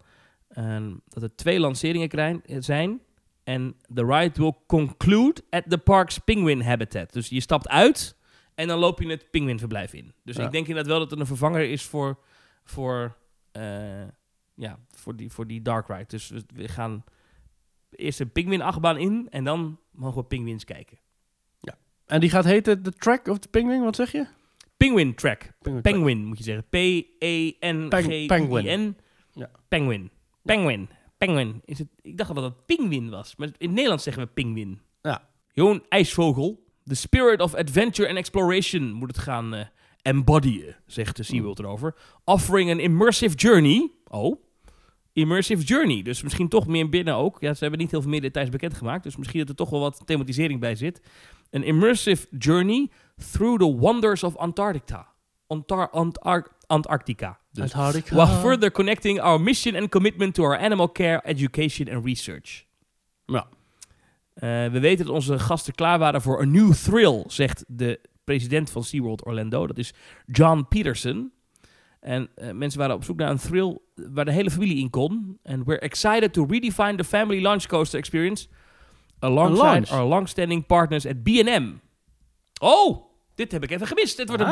ehm, dat er twee lanceringen zijn. En the ride will conclude at the park's penguin habitat. Dus je stapt uit en dan loop je het pinguïnverblijf in. Dus Ja. ik denk inderdaad wel dat het een vervanger is voor, voor, eh, ja, voor, die, voor die dark ride. Dus we- gaan eerst een pinguïn achtbaan in en dan mogen we pinguïns kijken. En die gaat heten The Track of the Penguin, wat zeg je? Penguin track. Penguin. Moet je zeggen. P-E-N-G-U-I-N. Penguin. Ja. Penguin. Penguin. Penguin. Is het, ik dacht dat het pinguïn was. Maar in het Nederlands zeggen we pinguïn. Ja. Johan IJsvogel. The spirit of adventure and exploration moet het gaan eh, embodyen, zegt de SeaWorld erover. Offering an immersive journey. Oh. Immersive journey. Dus misschien toch meer binnen ook. Ja, ze hebben niet heel veel meer details bekendgemaakt. Dus misschien dat er toch wel wat thematisering bij zit. An immersive journey through the wonders of Antarctica. Antar Antar Antarctica. Dus. While further connecting our mission and commitment to our animal care, education and research. Ja. Eh, we weten dat onze gasten klaar waren voor een new thrill, zegt de president van SeaWorld Orlando. Dat is John Peterson. En eh, mensen waren op zoek naar een thrill waar de hele familie in kon. And we're excited to redefine the family launch coaster experience alongside our long-standing partners at B&M. Oh, dit heb ik even gemist. Dit wordt een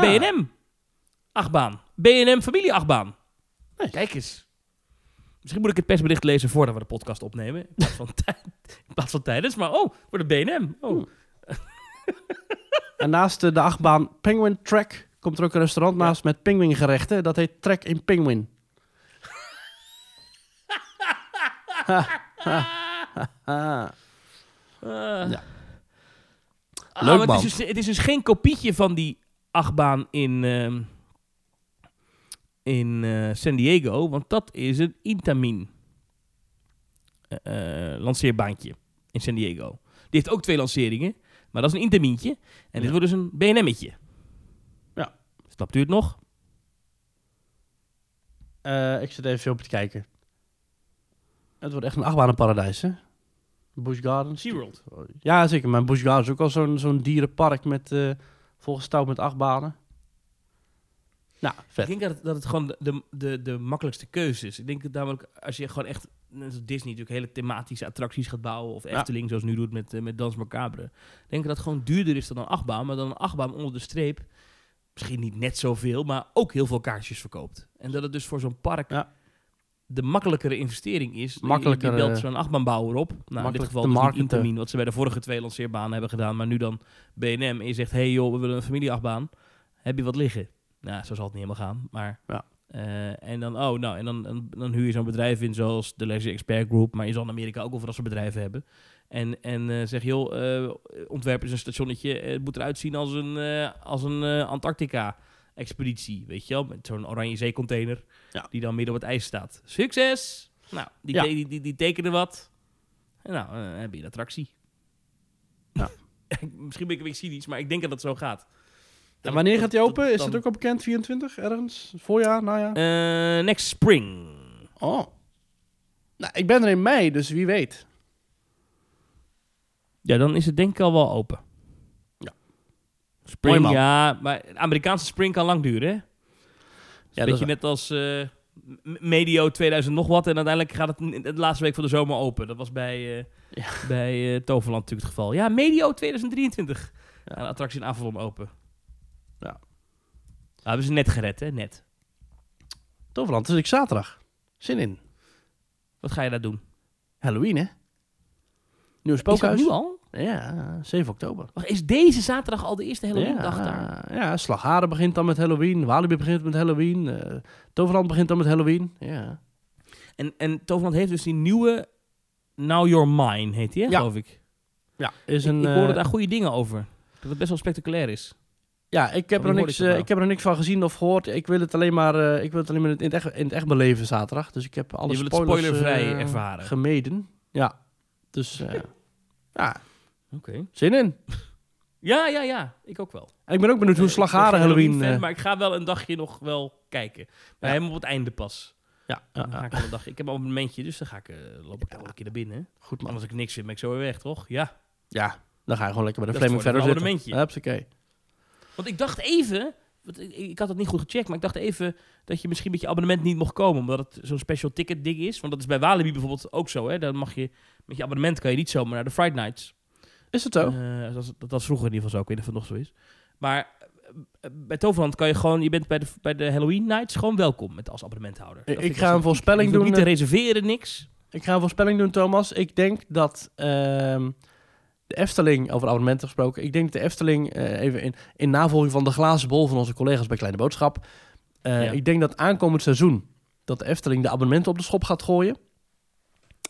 Ah. BNM-achtbaan. BNM-familie-achtbaan. Nee. Kijk eens. Misschien moet ik het persbericht lezen voordat we de podcast opnemen. In plaats van, (laughs) in plaats van tijdens. Maar oh, voor de BNM. Oh. (laughs) En naast de achtbaan Penguin Track komt er ook een restaurant naast met pinguïngerechten. Dat heet Trek in Penguin. Ah. Ja. Ah, Leuk, maar het, is dus, het is dus geen kopietje van die achtbaan in, ehm, in eh, San Diego, want dat is een Intamin eh, eh, lanceerbaantje in San Diego. Die heeft ook twee lanceringen, maar dat is een Intamintje. En dit wordt dus een BNM'tje. Ja. Snapt u het nog? Ik zit even filmpje te kijken. Het wordt echt een achtbanenparadijs, hè? Busch Gardens. SeaWorld. Ja, zeker. Maar Busch Gardens is ook al zo'n zo'n dierenpark met eh volgestouwd met achtbanen. Nou, Ik denk dat het, dat het gewoon de, de, de makkelijkste keuze is. Ik denk dat namelijk als je gewoon echt, net als Disney natuurlijk hele thematische attracties gaat bouwen, of Ja. Efteling zoals nu doet met, eh, met Dans Macabre, denk ik dat het gewoon duurder is dan een achtbaan, maar dan een achtbaan onder de streep misschien niet net zoveel, maar ook heel veel kaartjes verkoopt. En dat het dus voor zo'n park Ja. de makkelijkere investering is. Makkelijker, Je, je belt zo'n achtbaanbouwer op. Nou, in dit geval te dus niet. Intamin, wat ze bij de vorige twee lanceerbanen hebben gedaan, maar nu dan BNM. En je zegt, hey joh, we willen een familieachtbaan. Heb je wat liggen? Nou, zo zal het niet helemaal gaan, maar... Ja. eh, en dan, oh, nou, en dan, dan, dan huur je zo'n bedrijf in zoals de Leisure Expert Group, maar je zal in Amerika ook dat soort bedrijven hebben. En, en eh, zeg, joh, eh ontwerp is een stationnetje, het moet eruit zien als een, als een Antarctica-expeditie, weet je wel, met zo'n oranje zeecontainer Ja. die dan midden op het ijs staat. Succes! Nou, die, Ja. die, die, die tekenen wat. En nou, heb je een attractie. Ja. (laughs) Misschien ben ik een beetje cynisch, maar ik denk dat het zo gaat. En wanneer gaat die open? Is het ook al bekend? 24 ergens? Voorjaar, najaar? Eh, next spring. Oh. Nou, ik ben er in mei, dus wie weet. Ja, dan is het denk ik al wel open. Ja. Spring, Mooi, ja, maar Amerikaanse spring kan lang duren, hè? Ja, dat is net als eh, medio 2000 nog wat. En uiteindelijk gaat het de laatste week van de zomer open. Dat was bij, eh, Ja. bij Toverland natuurlijk het geval. Ja, medio 2023. Ja. Ja. de attractie in Avalon open. Ja. Nou, hebben ze net gered, hè? Net. Toverland, dus ik zaterdag. Zin in. Wat ga je daar doen? Halloween, hè? Nieuw Is dat spookhuis. nu al? Ja, 7 oktober. Wacht, is deze zaterdag al de eerste Halloween-dag daar? ja, ja, Slagharen begint dan met Halloween. Walibi begint met Halloween. eh Toverland begint dan met Halloween. Ja. En, en Toverland heeft dus die nieuwe Now You're Mine, heet die, hè, Ja. geloof ik. Ja, is Ik, een, ik hoorde eh, daar goede dingen over. Dat het best wel spectaculair is. Ja, ik heb, er niks, ik dat eh, ik heb er niks van gezien of gehoord. Ik wil het alleen maar, eh, ik wil het alleen maar in het echt, in het echt beleven zaterdag. Dus ik heb alle wil het spoilervrij eh, ervaren. gemeden. Ja, dus ja, Oké. zin in. (laughs) Ja, ja, ja. Ik ook wel. En ik ben ook benieuwd hoe geen Halloween... fan, maar ik ga wel een dagje nog wel kijken. Maar Ja. helemaal op het einde pas. ja, ja, Dan ga ik een dagje. Ik heb al een momentje, dus dan ga ik, loop ik wel een keer naar binnen. goed Maar man. als ik niks vind, ben ik zo weer weg, toch? Ja. Ja, dan ga je gewoon lekker bij de Dat is Flaming voor verder een zitten. abonnementje. Want ik dacht even... ik, had het niet goed gecheckt, maar ik dacht even dat je misschien met je abonnement niet mocht komen. Omdat het zo'n special ticket ding is. Want dat is bij Walibi bijvoorbeeld ook zo. Hè? Dan mag je, met je abonnement kan je niet zomaar naar de Friday Nights. Is het zo? Eh, dat, was, dat was vroeger in ieder geval zo. Ik weet niet of het nog zo is. Maar eh, bij Toverland kan je gewoon... Je bent bij de, bij de Halloween Nights gewoon welkom met als abonnementhouder. Dat ik ga een voorspelling doen, niet te reserveren, niks. Ik ga een voorspelling doen, Thomas. Ik denk dat ehm, de Efteling, over abonnementen gesproken, ik denk dat de Efteling, eh, even in, in navolging van de glazen bol van onze collega's bij Kleine Boodschap, eh, Ja. ik denk dat aankomend seizoen dat de Efteling de abonnementen op de schop gaat gooien.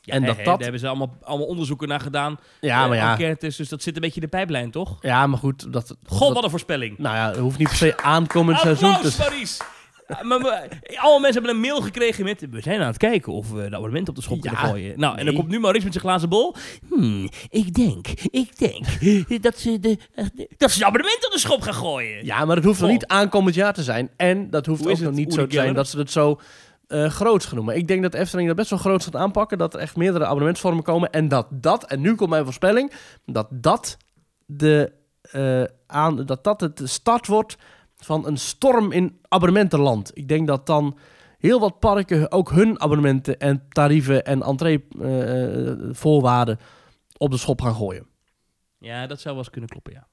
Ja, En dat dat- Daar hebben ze allemaal, allemaal onderzoeken naar gedaan. Ja, eh, maar ja, Enquêtes, dus dat zit een beetje in de pijplijn, toch? ja, maar goed, dat, God, dat- wat een voorspelling. nou ja, het hoeft niet per se aankomend seizoen Applaus, Maurice! Ja, maar, maar, alle mensen hebben een mail gekregen met... We zijn aan het kijken of we de abonnement op de schop kunnen gooien. Nou, en dan komt nu Maurice met zijn glazen bol. Hmm, ik denk, ik denk dat ze de, eh, dat ze de abonnement op de schop gaan gooien. Ja, maar het hoeft nog niet aankomend jaar te zijn. En dat hoeft Hoe ook nog niet zo te zijn dat ze het zo eh groots gaan noemen. Ik denk dat Efteling dat best wel groot gaat aanpakken. Dat er echt meerdere abonnementsvormen komen. En dat dat, en nu komt mijn voorspelling, dat dat, de, eh, aan, dat, dat het de start wordt van een storm in abonnementenland. Ik denk dat dan heel wat parken ook hun abonnementen en tarieven en entree-voorwaarden op de schop gaan gooien. Ja, dat zou wel eens kunnen kloppen, ja.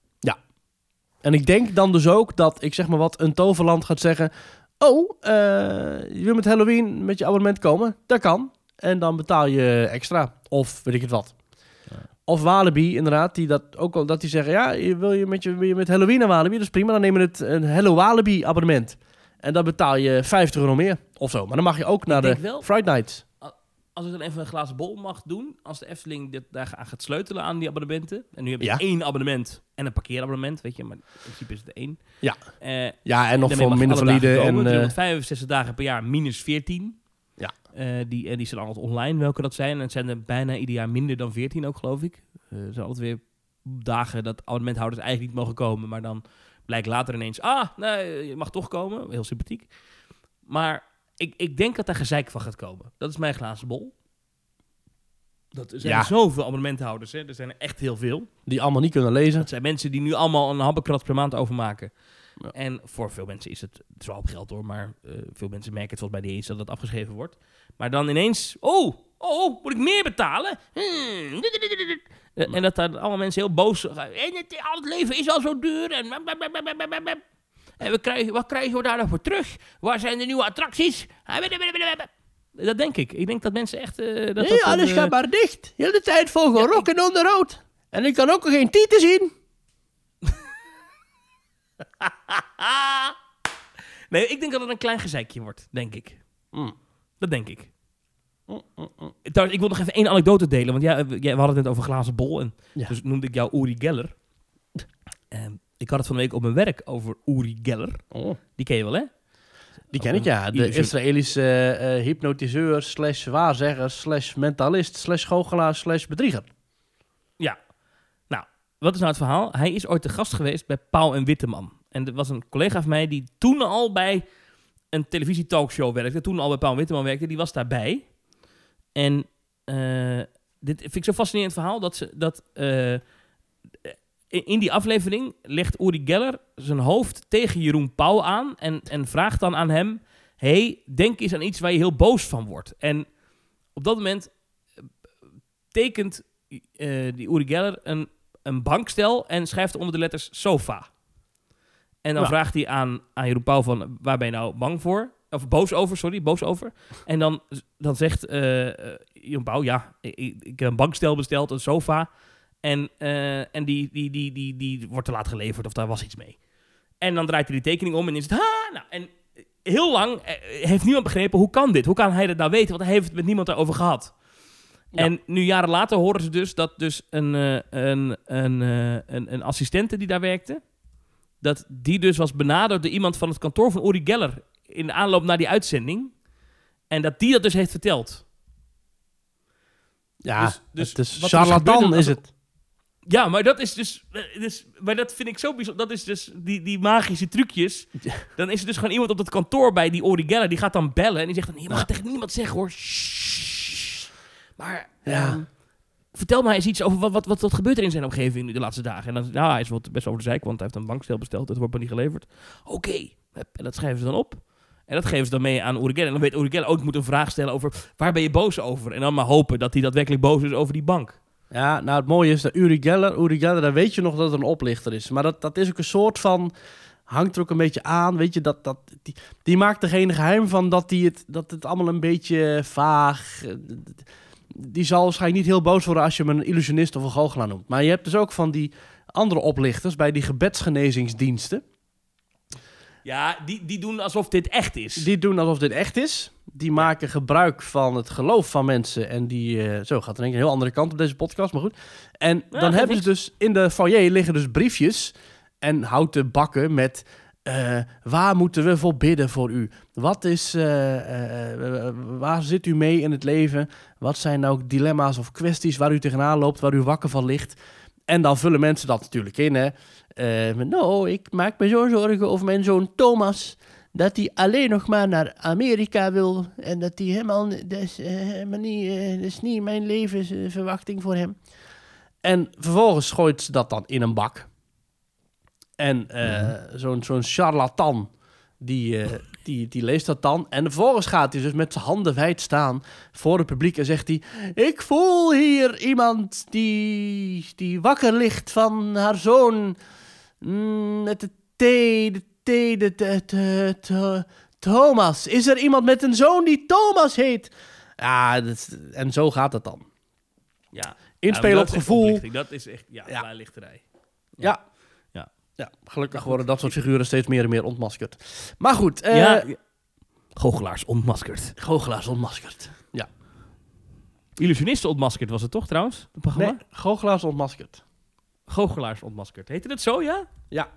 En ik denk dan dus ook dat, ik zeg maar wat, een toverland gaat zeggen... Oh, eh, je wil met Halloween met je abonnement komen? Dat kan. En dan betaal je extra. Of weet ik het wat. Of Walibi, inderdaad, die dat ook al dat die zeggen: ja, wil je met, je, wil je met Halloween naar Walibi, dat is prima. Dan nemen we het een Hello Walibi abonnement. En dan betaal je 50 euro meer of zo. Maar dan mag je ook naar de wel- Friday Nights. Als ik dan even een glazen bol mag doen, als de Efteling dit, daar aan gaat sleutelen aan die abonnementen. En nu heb je Ja. één abonnement en een parkeerabonnement, weet je, maar in principe is het één. Ja. Eh, Ja, en nog voor minder valide. En, komen. eh, 365 dagen per jaar minus 14. Ja. Eh, die, en die zijn altijd online, welke dat zijn. En het zijn er bijna ieder jaar minder dan 14 ook, geloof ik. Eh, er zijn altijd weer dagen dat abonnementhouders eigenlijk niet mogen komen. Maar dan blijkt later ineens, ah, nee, je mag toch komen. Heel sympathiek. Maar ik, ik denk dat daar gezeik van gaat komen. Dat is mijn glazen bol. Dat er zijn Ja. zoveel abonnementhouders, hè. Er zijn er echt heel veel. die allemaal niet kunnen lezen. Het zijn mensen die nu allemaal een habbekrat per maand overmaken. Ja. En voor veel mensen is het, het is wel op geld hoor, maar eh, veel mensen merken het volgens mij niet eens dat het afgeschreven wordt. Maar dan ineens, oh, oh, moet ik meer betalen? Hmm. Eh, En dat daar allemaal mensen heel boos zijn. En het, al het leven is al zo duur. En, en we krijgen, wat krijgen we daar nog voor terug? Waar zijn de nieuwe attracties? Dat denk ik. Ik denk dat mensen echt... eh, dat, Nee, alles eh, gaat maar dicht. Heel de tijd vol Ja, gerok en onderhoud. En ik kan ook geen tieten zien. (laughs) nee, ik denk dat het een klein gezeikje wordt, denk ik. Mm. Dat denk ik. Trouwens, ik wil nog even één anekdote delen. Want ja, we, ja, we hadden het net over glazen bol. En Ja. dus noemde ik jou Uri Geller. En ik had het van de week op mijn werk over Uri Geller. Oh. Die ken je wel, hè? Die ken ik, ja. De Israëlische eh, hypnotiseur, slash waarzegger, slash mentalist, slash goochelaar, slash bedrieger. Ja. Wat is nou het verhaal? Hij is ooit te gast geweest bij Pauw en Witteman. En er was een collega van mij die toen al bij een televisietalkshow werkte. Toen al bij Pauw en Witteman werkte. Die was daarbij. En eh, dit vind ik zo fascinerend verhaal. Dat, ze, dat eh, in, die aflevering legt Uri Geller zijn hoofd tegen Jeroen Pauw aan. En, en vraagt dan aan hem... hey, denk eens aan iets waar je heel boos van wordt. En op dat moment eh, tekent die Uri Geller een, een bankstel en schrijft onder de letters sofa. En dan Ja. vraagt hij aan, aan Jeroen Pauw van, waar ben je nou bang voor? Of boos over, sorry, boos over. En dan, dan zegt eh, Jeroen Pauw, ja, ik, heb een bankstel besteld, een sofa. En, eh, en die, die, die, die, die wordt te laat geleverd of daar was iets mee. En dan draait hij die tekening om en is het, ha, nou, en heel lang heeft niemand begrepen, hoe kan dit? Hoe kan hij dat nou weten? Want hij heeft het met niemand daarover gehad. Ja. En nu jaren later horen ze dus dat dus een, eh, een, een, eh, een, een assistente die daar werkte, dat die dus was benaderd door iemand van het kantoor van Uri Geller in de aanloop naar die uitzending. En dat die dat dus heeft verteld. Ja, Dus- dus het is dus charlatan gebeurde is het. Ja, maar dat is dus, eh, dus maar dat vind ik zo bijzonder. Dat is dus die, die magische trucjes. Dan is er dus gewoon iemand op dat kantoor bij die Uri Geller, die gaat dan bellen en die zegt dan, je mag het tegen niemand zeggen hoor. Shh. Maar Ja. ehm, vertel mij eens iets over wat, wat, wat, wat gebeurt er in zijn omgeving nu de laatste dagen. En dan, nou, hij is wel best over de zijk, want hij heeft een bankstel besteld, het wordt maar niet geleverd. Oké, en dat schrijven ze dan op. En dat geven ze dan mee aan Uri Geller. En dan weet Uri Geller ook, moet een vraag stellen over, waar ben je boos over? En dan maar hopen dat hij daadwerkelijk boos is over die bank. Ja, nou het mooie is dat Uri Geller, Uri Geller, daar weet je nog dat het een oplichter is. Maar dat, dat is ook een soort van, hangt er ook een beetje aan, weet je, dat, dat, die, die maakt er geen geheim van dat, die het, dat het allemaal een beetje vaag, eh, die zal waarschijnlijk niet heel boos worden als je hem een illusionist of een goochelaar noemt. Maar je hebt dus ook van die andere oplichters bij die gebedsgenezingsdiensten. Ja, die, die doen alsof dit echt is. Die doen alsof dit echt is. Die maken gebruik van het geloof van mensen. En die, eh, zo gaat er een heel andere kant op deze podcast, maar goed. En dan hebben ze dus in de foyer liggen dus briefjes en houten bakken met eh, waar moeten we voor bidden voor u? Wat is, eh, eh, waar zit u mee in het leven? Wat zijn nou dilemma's of kwesties waar u tegenaan loopt, waar u wakker van ligt? En dan vullen mensen dat natuurlijk in, hè. Nou, ik maak me zo zorgen over mijn zoon Thomas dat hij alleen nog maar naar Amerika wil. En dat hij helemaal, dat is niet mijn levensverwachting voor hem. En vervolgens gooit ze dat dan in een bak. En eh, zo'n zo'n charlatan, die, eh, (laughs) die, die leest dat dan. En vervolgens gaat hij dus met zijn handen wijd staan voor het publiek en zegt hij... Ik voel hier iemand die, die wakker ligt van haar zoon Mm, met de T, de T, de, de, de- de- Thomas. Is er iemand met een zoon die Thomas heet? Ja, dat en zo gaat het dan. Ja. Inspelen Ja, op dat gevoel. Dat is echt, ja, Ja. klaarlichterij. Ja. Ja. Ja, gelukkig worden dat soort figuren steeds meer en meer ontmaskerd. Maar goed, eh ja. Goochelaars ontmaskerd. goochelaars ontmaskerd. Illusionisten ontmaskerd was het toch trouwens? Het programma? Nee, goochelaars ontmaskerd. Goochelaars ontmaskerd. Heette het zo, ja? Ja.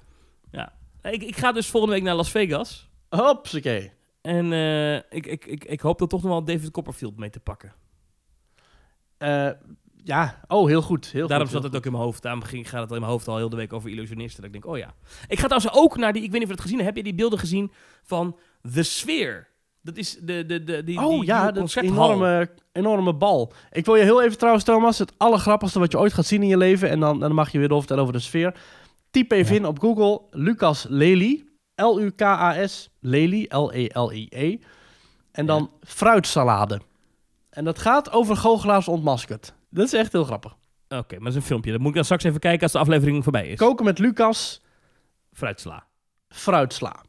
Ja. Ik, ik ga dus volgende week naar Las Vegas. Hopsakee. En eh, ik, ik, ik, ik hoop er toch nog wel David Copperfield mee te pakken. Eh, ja, oh, heel goed. Heel Daarom goed, zat heel het ook in mijn hoofd. Daarom ging, gaat het in mijn hoofd al heel de week over illusionisten. Dat ik denk, oh ja. Ik ga trouwens ook naar die... Ik weet niet of je het gezien hebt. Heb je die beelden gezien van The Sphere? Dat is de, de, de, die, Oh die, ja, die dat enorme, enorme bal. Ik wil je heel even trouwens, Thomas, het allergrappigste wat je ooit gaat zien in je leven. En dan, dan mag je weer doorvertellen over de sfeer. Typ even Ja. in op Google Lucas Lely. L-U-K-A-S Lely. L-E-L-I-E. En dan fruitsalade. En dat gaat over goochelaars ontmaskerd. Dat is echt heel grappig. Oké, maar dat is een filmpje. Dat moet ik dan straks even kijken als de aflevering voorbij is. Koken met Lucas, Fruitsla. fruitsla.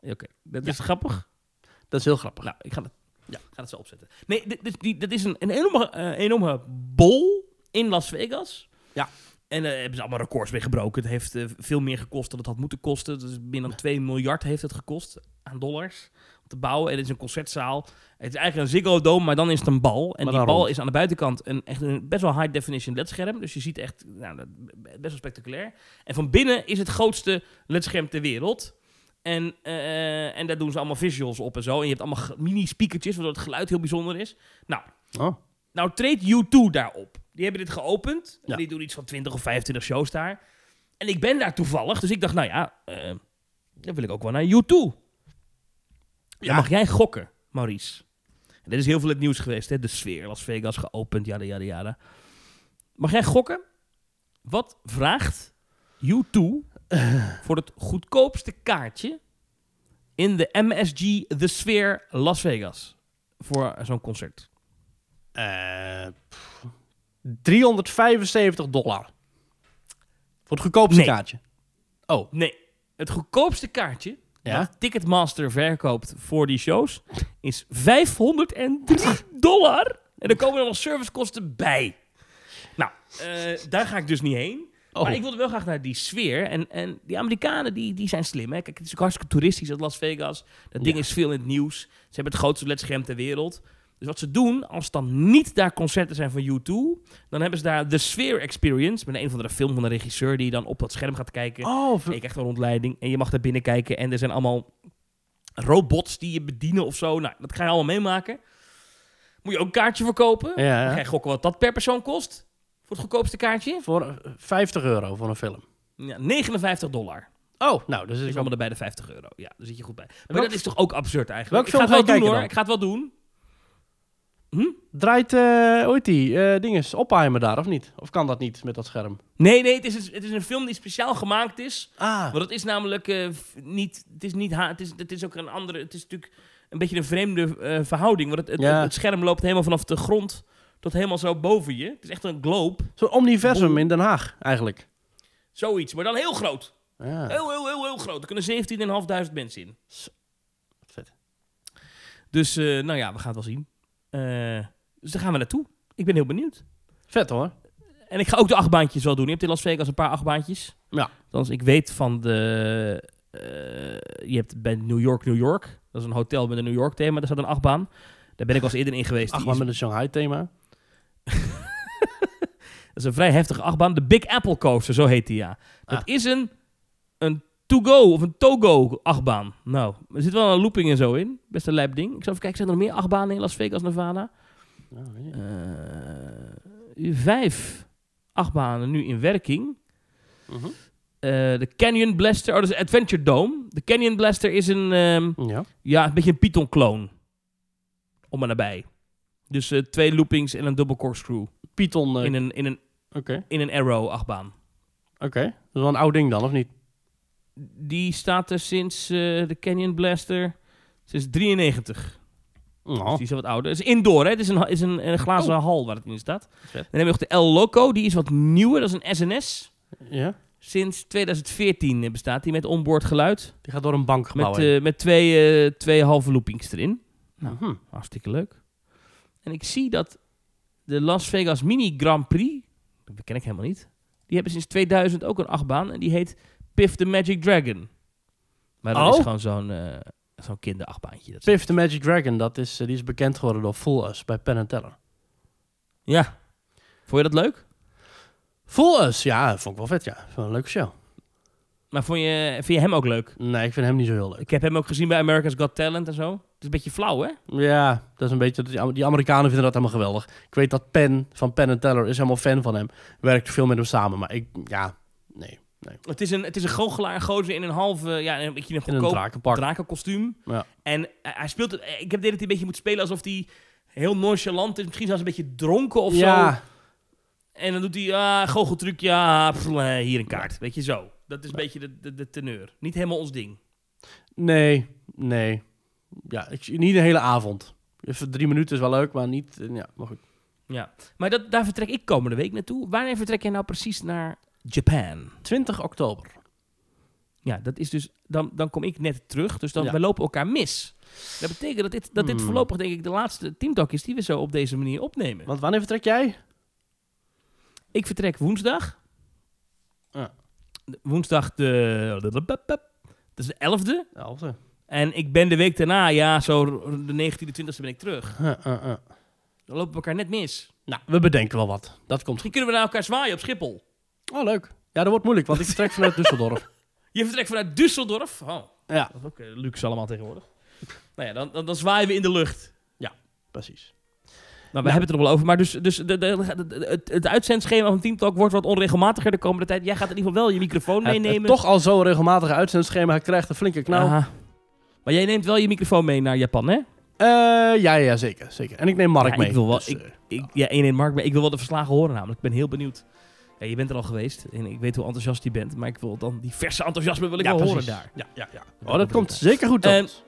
Oké, dat Ja. is grappig. Dat is heel grappig. Nou, ik ga het, ja, ga het zo opzetten. Nee, dit, dit, is een, een enorme, eh, enorme bol in Las Vegas. Ja. En daar hebben ze allemaal records mee gebroken. Het heeft eh, veel meer gekost dan het had moeten kosten. Dus meer dan 2 miljard heeft het gekost aan dollars te bouwen. En het is een concertzaal. Het is eigenlijk een Ziggo Dome, maar dan is het een bal. En Maar die bal rond. is aan de buitenkant een, echt een best wel high definition ledscherm. Dus je ziet echt nou, best wel spectaculair. En van binnen is het grootste ledscherm ter wereld. En, eh, en daar doen ze allemaal visuals op en zo. En je hebt allemaal mini-speakertjes, waardoor het geluid heel bijzonder is. Nou, Oh. nou treedt U2 daarop. Die hebben dit geopend. En die doen iets van 20 of 25 shows daar. En ik ben daar toevallig, dus ik dacht, nou ja, eh, dan wil ik ook wel naar U2. Dan mag jij gokken, Maurice. En dit is heel veel het nieuws geweest, hè? De sfeer, Las Vegas geopend, jada, jada, jada. Mag jij gokken? Wat vraagt U2 (laughs) voor het goedkoopste kaartje in de MSG The Sphere Las Vegas? Voor zo'n concert. Eh, pff, 375 dollar. Voor het goedkoopste Nee. kaartje. Oh, Nee, het goedkoopste kaartje Ja? dat Ticketmaster verkoopt voor die shows is 503 dollar. En er komen er nog servicekosten bij. Nou, eh, daar ga ik dus niet heen. Oh. Maar ik wilde wel graag naar die sfeer. En, en die Amerikanen die, die zijn slim. Hè? Kijk, het is ook hartstikke toeristisch uit Las Vegas. Dat ding Ja. is veel in het nieuws. Ze hebben het grootste ledscherm ter wereld. Dus wat ze doen, als dan niet daar concerten zijn van U2, dan hebben ze daar The Sphere Experience. Met een of andere film van een regisseur die dan op dat scherm gaat kijken. oh v- Ik echt een rondleiding. En je mag daar binnen kijken. En er zijn allemaal robots die je bedienen of zo. Nou, dat ga je allemaal meemaken. Moet je ook een kaartje verkopen. ja, Dan ga je gokken wat dat per persoon kost. Voor het goedkoopste kaartje. Voor eh, 50 euro voor een film. Ja, 59 dollar. Oh, nou, dus is allemaal erbij de 50 euro. Ja, daar zit je goed bij. Maar welk- dat is toch ook absurd eigenlijk? welk ik ga het wel doen hoor. dan? Ik ga het wel doen. Draait, eh ooit die, eh dinges, Oppenheimer daar, of niet? Of kan dat niet met dat scherm? Nee, nee, het is, een, het is een film die speciaal gemaakt is. Ah, Want het is namelijk eh, niet... Het is, niet ha- het, is, het is ook een andere... Het is natuurlijk een beetje een vreemde verhouding. Want het, het, Ja. het scherm loopt helemaal vanaf de grond tot helemaal zo boven je. Het is echt een globe. zo'n omniversum in Den Haag, eigenlijk. Zoiets, maar dan heel groot. Ja. Heel, heel, heel, heel groot. Er kunnen 17.500 mensen in. Vet. Dus, nou ja, we gaan het wel zien. Dus daar gaan we naartoe. Ik ben heel benieuwd. Vet hoor. En ik ga ook de achtbaantjes wel doen. Je hebt in Las Vegas een paar achtbaantjes. Ja. Althans, ik weet van de... eh, je hebt bij New York, New York. Dat is een hotel met een New York thema. Daar staat een achtbaan. Daar ben ik wel eens eerder in geweest. Ach, Die maar is- met een Shanghai thema. (laughs) Dat is een vrij heftige achtbaan. De Big Apple Coaster, zo heet die, ja. Dat Ah. is een, een to-go of een togo achtbaan. Nou, er zit wel een looping en zo in. Best een lijp ding. Ik zal even kijken, zijn er nog meer achtbanen in Las Vegas, Nevada? Eh, vijf achtbanen nu in werking. Mhm. Eh, de Canyon Blaster, oh dat is Adventure Dome. De Canyon Blaster is een, ehm, Ja. ja, een beetje een Python-kloon. Om maar nabij. Dus eh, twee loopings en een double corkscrew. Python. In een, in een, Oké. in een arrow achtbaan. Oké. Dat is wel een oud ding dan, of niet? Die staat er sinds eh, de Canyon Blaster, sinds 93. Dus Oh. die is wat ouder. Het is indoor, hè? Het is een, is een, een glazen hal waar het in staat. Dan hebben we nog de El Loco, die is wat nieuwer. Dat is een SNS. Ja. Sinds 2014 bestaat die met onboard geluid. Die gaat door een bankgebouw Met, eh, met twee, eh, twee halve loopings erin. nou. Mhm. Hartstikke leuk. En ik zie dat de Las Vegas Mini Grand Prix, dat ken ik helemaal niet, die hebben sinds 2000 ook een achtbaan en die heet Piff the Magic Dragon. Maar dat Oh. is gewoon zo'n eh zo'n kinderachtbaantje. Dat is- Piff the Magic Dragon, dat is, eh, die is bekend geworden door Full Us bij Penn Teller. Ja. Vond je dat leuk? Full Us, ja, vond ik wel vet, ja. Vond een leuke show. Maar vond je, vind je hem ook leuk? Nee, ik vind hem niet zo heel leuk. Ik heb hem ook gezien bij America's Got Talent en zo. Het is een beetje flauw, hè? Ja, dat is een beetje. Die, die Amerikanen vinden dat helemaal geweldig. Ik weet dat Penn van Penn Teller is helemaal fan van hem. Werkt veel met hem samen, maar ik, ja, nee. Nee. Het is een, het is een goochelaar, een gozer in een halve, ja, een beetje een goedkoop drakenpak. drakenkostuum. Ja. En hij hij speelt het, ik heb de hele tijd een beetje moet spelen alsof hij heel nonchalant is. Misschien zelfs een beetje dronken of zo. ja, En dan doet hij, ah, goocheltruc, ja, pff, eh, hier een kaart. Weet je, zo. Dat is een beetje de, de, de teneur. Niet helemaal ons ding. nee, nee. Ja, ik, niet een hele avond. Even drie minuten is wel leuk, maar niet. eh, Ja, maar goed. Ja. Maar dat, daar vertrek ik komende week naartoe. Wanneer vertrek jij nou precies naar Japan? 20 oktober. Ja, dat is dus, dan, dan kom ik net terug. Dus dan, Ja. we lopen elkaar mis. Dat betekent dat dit, dat dit Hmm. voorlopig, denk ik, de laatste teamtalk is die we zo op deze manier opnemen. Want wanneer vertrek jij? Ik vertrek woensdag. Ja. Woensdag de... Dat is de 11e. Elfde. En ik ben de week daarna, ja, zo de 19e, 20e ben ik terug. Uh, uh, uh. Dan lopen we elkaar net mis. Nou, we bedenken wel wat. Dat komt. Misschien kunnen we naar elkaar zwaaien op Schiphol. Oh, leuk. Ja, dat wordt moeilijk, want ik vertrek vanuit (laughs) Düsseldorf. Je vertrekt vanuit Düsseldorf. Oh, Ja, dat is ook eh, luxe allemaal tegenwoordig. Nou ja, dan, dan, dan zwaaien we in de lucht. precies. Maar we hebben het er nog wel over. Maar dus, dus de, de, de- het, het uitzendschema van Team Talk wordt wat onregelmatiger de komende tijd. Jij gaat in ieder geval wel je microfoon Het, meenemen. het toch al zo regelmatige uitzendschema krijgt een flinke knauw. Aha. Maar jij neemt wel je microfoon mee naar Japan, hè? Eh, ja, ja, zeker, zeker. En ik neem Mark Ja, mee. ik wil wel- dus, eh, Ik, ja, één in Mark, maar ik wil wel de verslagen horen namelijk. Ik ben heel benieuwd. Ja, je bent er al geweest en ik weet hoe enthousiast je bent. Maar ik wil dan die verse enthousiasme wil ik ja, wel precies. horen daar. Ja, ja, ja. Dat Oh, dat komt zeker goed, En- Thomas.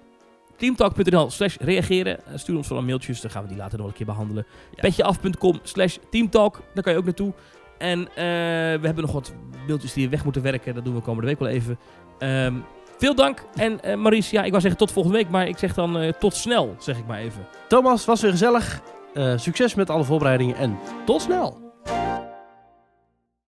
Teamtalk.nl slash reageren. Eh, Stuur ons vooral mailtjes, dan gaan we die later nog een keer behandelen. Ja. Petjeaf.com slash teamtalk, daar kan je ook naartoe. En eh, we hebben nog wat mailtjes die weg moeten werken. Dat doen we komende week wel even. Ehm, veel dank. En eh Maurice, ja, ik wou zeggen tot volgende week, maar ik zeg dan tot snel, zeg ik maar even. Thomas, was weer gezellig. Succes met alle voorbereidingen en tot snel.